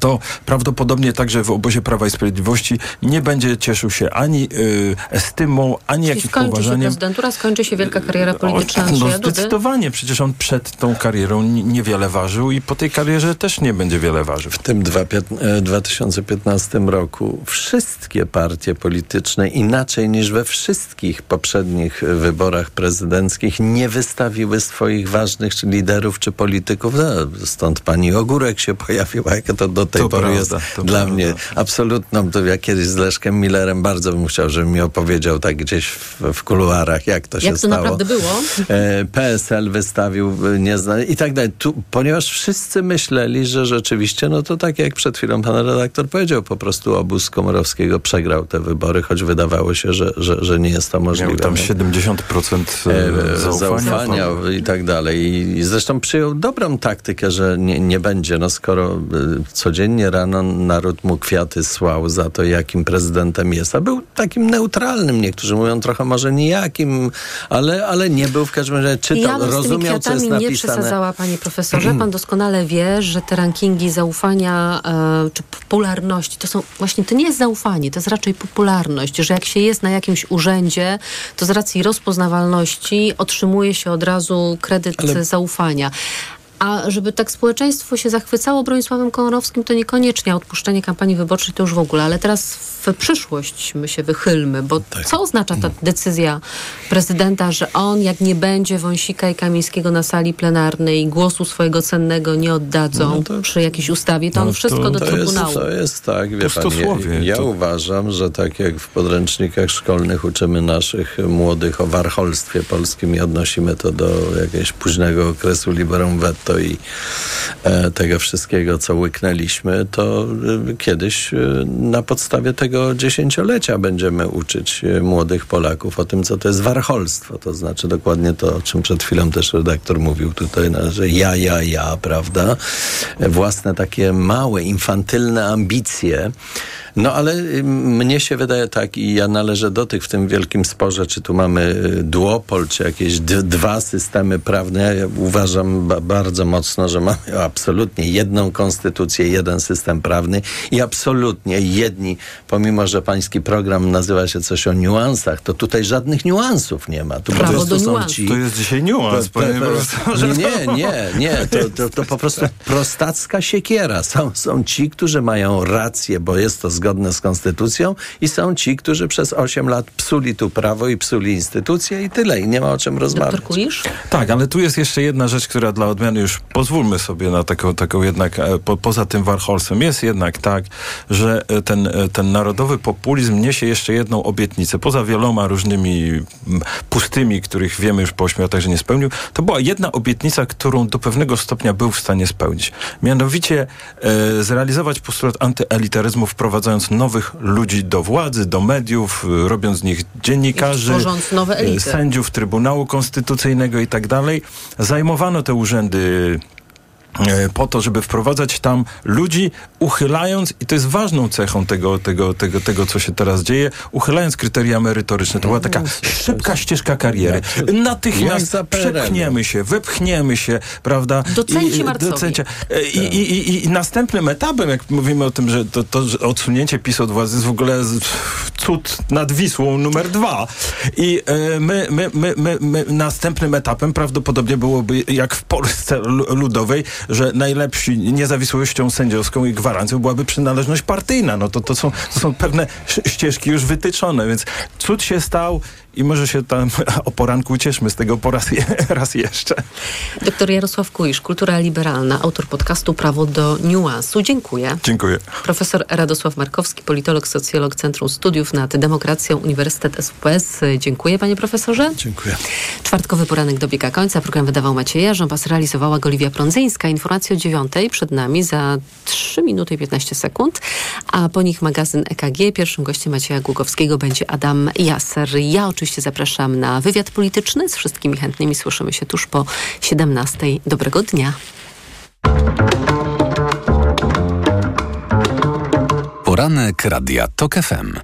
to prawdopodobnie także w obozie Prawa i Sprawiedliwości nie będzie cieszył się ani y, estymą, ani Czyli jakimś skończy się poważaniem. prezydentura, skończy się wielka kariera polityczna no, Andrzeja Dudy. zdecydowanie, przecież on przed tą karierą niewiele ważył i po tej karierze też nie będzie wiele ważył. W tym dwa e, 2015 roku wszystkie partie polityczne, inaczej niż we wszystkich poprzednich e, wyborach prezydenckich, nie wystawiły swoich ważnych czy liderów czy polityków. No, stąd pani Ogórek się pojawiła, jaka to do tej To pory prawda, jest to dla prawda. mnie absolutną. To ja kiedyś z Leszkiem Millerem bardzo bym chciał, żeby mi opowiedział tak gdzieś w, w kuluarach, jak to się Jak to stało. naprawdę było? E, PSL wystawił e, nieznany i tak dalej. Tu, ponieważ wszyscy myśleli, że rzeczywiście, no to tak jak przed chwilą pan redaktor powiedział, po prostu obóz Komorowskiego przegrał te wybory, choć wydawało się, że, że, że nie jest to możliwe. Miał tam No. 70% E, e, zaufania. zaufania i tak dalej. I, I zresztą przyjął dobrą taktykę, że nie, nie będzie. No skoro codziennie rano naród mu kwiaty słał za to, jakim prezydentem jest, a był takim neutralnym, niektórzy mówią trochę może nijakim, ale, ale nie był w każdym razie czytał, ja rozumiał, co jest kwiatami nie napisane. przesadzała, panie profesorze. Pan doskonale wie, że te rankingi zaufania e, czy popularności, to są właśnie, to nie jest zaufanie, to jest raczej popularność, że jak się jest na jakimś urzędzie, to z racji rozpoznawalności otrzymuje się od razu kredyt Ale- zaufania. A żeby tak społeczeństwo się zachwycało Bronisławem Komorowskim, to niekoniecznie odpuszczenie kampanii wyborczej to już w ogóle, ale teraz w przyszłość my się wychylmy, bo Tak. co oznacza ta decyzja prezydenta, że on jak nie będzie Wąsika i Kamińskiego na sali plenarnej głosu swojego cennego nie oddadzą No to- przy jakiejś ustawie, to No on wszystko do to Trybunału. Jest, to jest tak, wie pan, ja, ja to- uważam, że tak jak w podręcznikach szkolnych uczymy naszych młodych o warcholstwie polskim i odnosimy to do jakiegoś późnego okresu liberum veto i e, tego wszystkiego, co łyknęliśmy, to e, kiedyś e, na podstawie tego dziesięciolecia będziemy uczyć młodych Polaków o tym, co to jest warcholstwo. To znaczy dokładnie to, o czym przed chwilą też redaktor mówił tutaj, no, że ja, ja, ja, prawda? Własne takie małe, infantylne ambicje. No ale y, mnie się wydaje tak i ja należę do tych w tym wielkim sporze, czy tu mamy y, duopol, czy jakieś dwa systemy prawne. Ja uważam ba- bardzo mocno, że mamy absolutnie jedną konstytucję, jeden system prawny i absolutnie jedni, pomimo, że pański program nazywa się coś o niuansach, to tutaj żadnych niuansów nie ma. Tu po Prawo prostu do niuansu. ci... To jest dzisiaj niuans, panie profesorze. Nie, nie, nie. To, to, to po prostu prostacka siekiera. Są, są ci, którzy mają rację, bo jest to zgodne z konstytucją i są ci, którzy przez 8 lat psuli tu prawo i psuli instytucje i tyle. I nie ma o czym rozmawiać. Doktor Kulisz? Tak, ale tu jest jeszcze jedna rzecz, która dla odmiany już pozwólmy sobie na taką, taką jednak, e, po, poza tym warholsem, jest jednak tak, że e, ten, e, ten narodowy populizm niesie jeszcze jedną obietnicę, poza wieloma różnymi pustymi, których wiemy już po ośmiu latach, że nie spełnił, to była jedna obietnica, którą do pewnego stopnia był w stanie spełnić. Mianowicie e, zrealizować postulat antyelitaryzmu, wprowadzając nowych ludzi do władzy, do mediów, robiąc z nich dziennikarzy, tworząc nowe elity. sędziów Trybunału Konstytucyjnego i tak dalej. Zajmowano te urzędy øh, po to, żeby wprowadzać tam ludzi, uchylając, i to jest ważną cechą tego, tego, tego, tego co się teraz dzieje, uchylając kryteria merytoryczne. To była taka szybka ścieżka kariery. Natychmiast przepchniemy się, wepchniemy się, prawda? Docenci docencie. E, I, i, i, I następnym etapem, jak mówimy o tym, że to, to że odsunięcie PiS od władzy jest w ogóle cud nad Wisłą numer dwa. I e, my, my, my, my, my następnym etapem prawdopodobnie byłoby jak w Polsce lu- ludowej, że najlepsi niezawisłością sędziowską i gwarancją byłaby przynależność partyjna. No to, to, są, to są pewne ścieżki już wytyczone, więc cud się stał i może się tam o poranku cieszmy z tego po raz, je, raz jeszcze. Doktor Jarosław Kulisz, Kultura Liberalna, autor podcastu Prawo do Niuansu. Dziękuję. Dziękuję. Profesor Radosław Markowski, politolog, socjolog Centrum Studiów nad Demokracją Uniwersytet SWPS. Dziękuję panie profesorze. Dziękuję. Czwartkowy poranek dobiega końca. Program wydawał Maciej Jarząb, realizowała go Oliwia Prądzyńska. Informacje o dziewiątej przed nami za 3 minuty i 15 sekund, a po nich magazyn EKG. Pierwszym gościem Macieja Głogowskiego będzie Adam Jaser. Ja oczywiście oczywiście zapraszam na wywiad polityczny. Z wszystkimi chętnymi słyszymy się tuż po 17. Dobrego dnia. Poranek Radia TOK FM.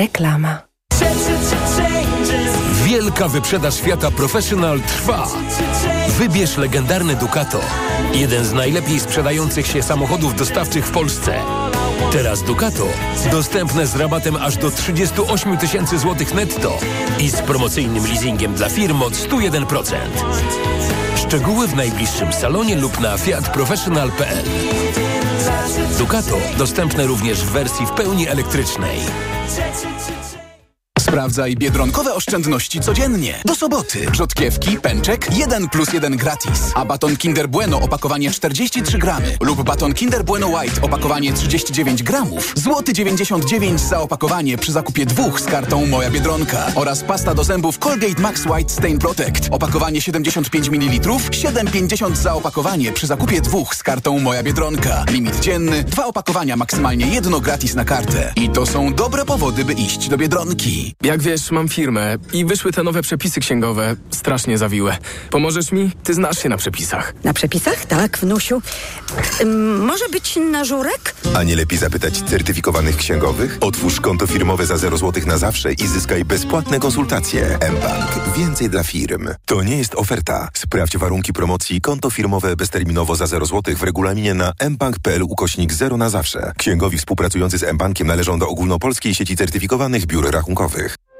Reklama. Wielka wyprzedaż Fiata Professional trwa. Wybierz legendarny Ducato. Jeden z najlepiej sprzedających się samochodów dostawczych w Polsce. Teraz Ducato dostępne z rabatem aż do 38 tysięcy złotych netto i z promocyjnym leasingiem dla firm od 101%. Szczegóły w najbliższym salonie lub na fiatprofessional.pl. Ducato dostępne również w wersji w pełni elektrycznej. Sprawdzaj biedronkowe oszczędności codziennie. Do soboty. Rzodkiewki, pęczek, 1 plus 1 gratis. A baton Kinder Bueno opakowanie 43 gramy lub baton Kinder Bueno White opakowanie 39 gramów. Złoty 99 za opakowanie przy zakupie dwóch z kartą Moja Biedronka. Oraz pasta do zębów Colgate Max White Stain Protect. Opakowanie 75 ml, 7,50 za opakowanie przy zakupie dwóch z kartą Moja Biedronka. Limit dzienny, dwa opakowania, maksymalnie jedno gratis na kartę. I to są dobre powody, by iść do Biedronki. Jak wiesz, mam firmę i wyszły te nowe przepisy księgowe, strasznie zawiłe. Pomożesz mi? Ty znasz się na przepisach. Na przepisach? Tak, wnusiu. Ym, może być na żurek? A nie lepiej zapytać certyfikowanych księgowych? Otwórz konto firmowe za 0 zł na zawsze i zyskaj bezpłatne konsultacje. mBank. Więcej dla firm. To nie jest oferta. Sprawdź warunki promocji konto firmowe bezterminowo za 0 zł w regulaminie na mbank.pl ukośnik 0 na zawsze. Księgowi współpracujący z mBankiem należą do ogólnopolskiej sieci certyfikowanych biur rachunkowych.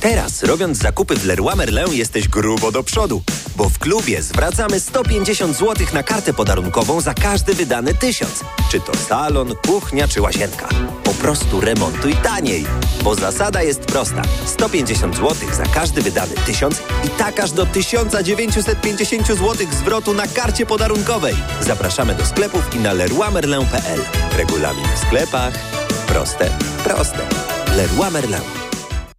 Teraz, robiąc zakupy w Leroy Merlin, jesteś grubo do przodu. Bo w klubie zwracamy 150 zł na kartę podarunkową za każdy wydany tysiąc. Czy to salon, kuchnia czy łazienka. Po prostu remontuj taniej. Bo zasada jest prosta. 150 zł za każdy wydany tysiąc i tak aż do 1950 zł zwrotu na karcie podarunkowej. Zapraszamy do sklepów i na leroymerlin.pl. Regulamin w sklepach. Proste, proste. Leroy Merlin.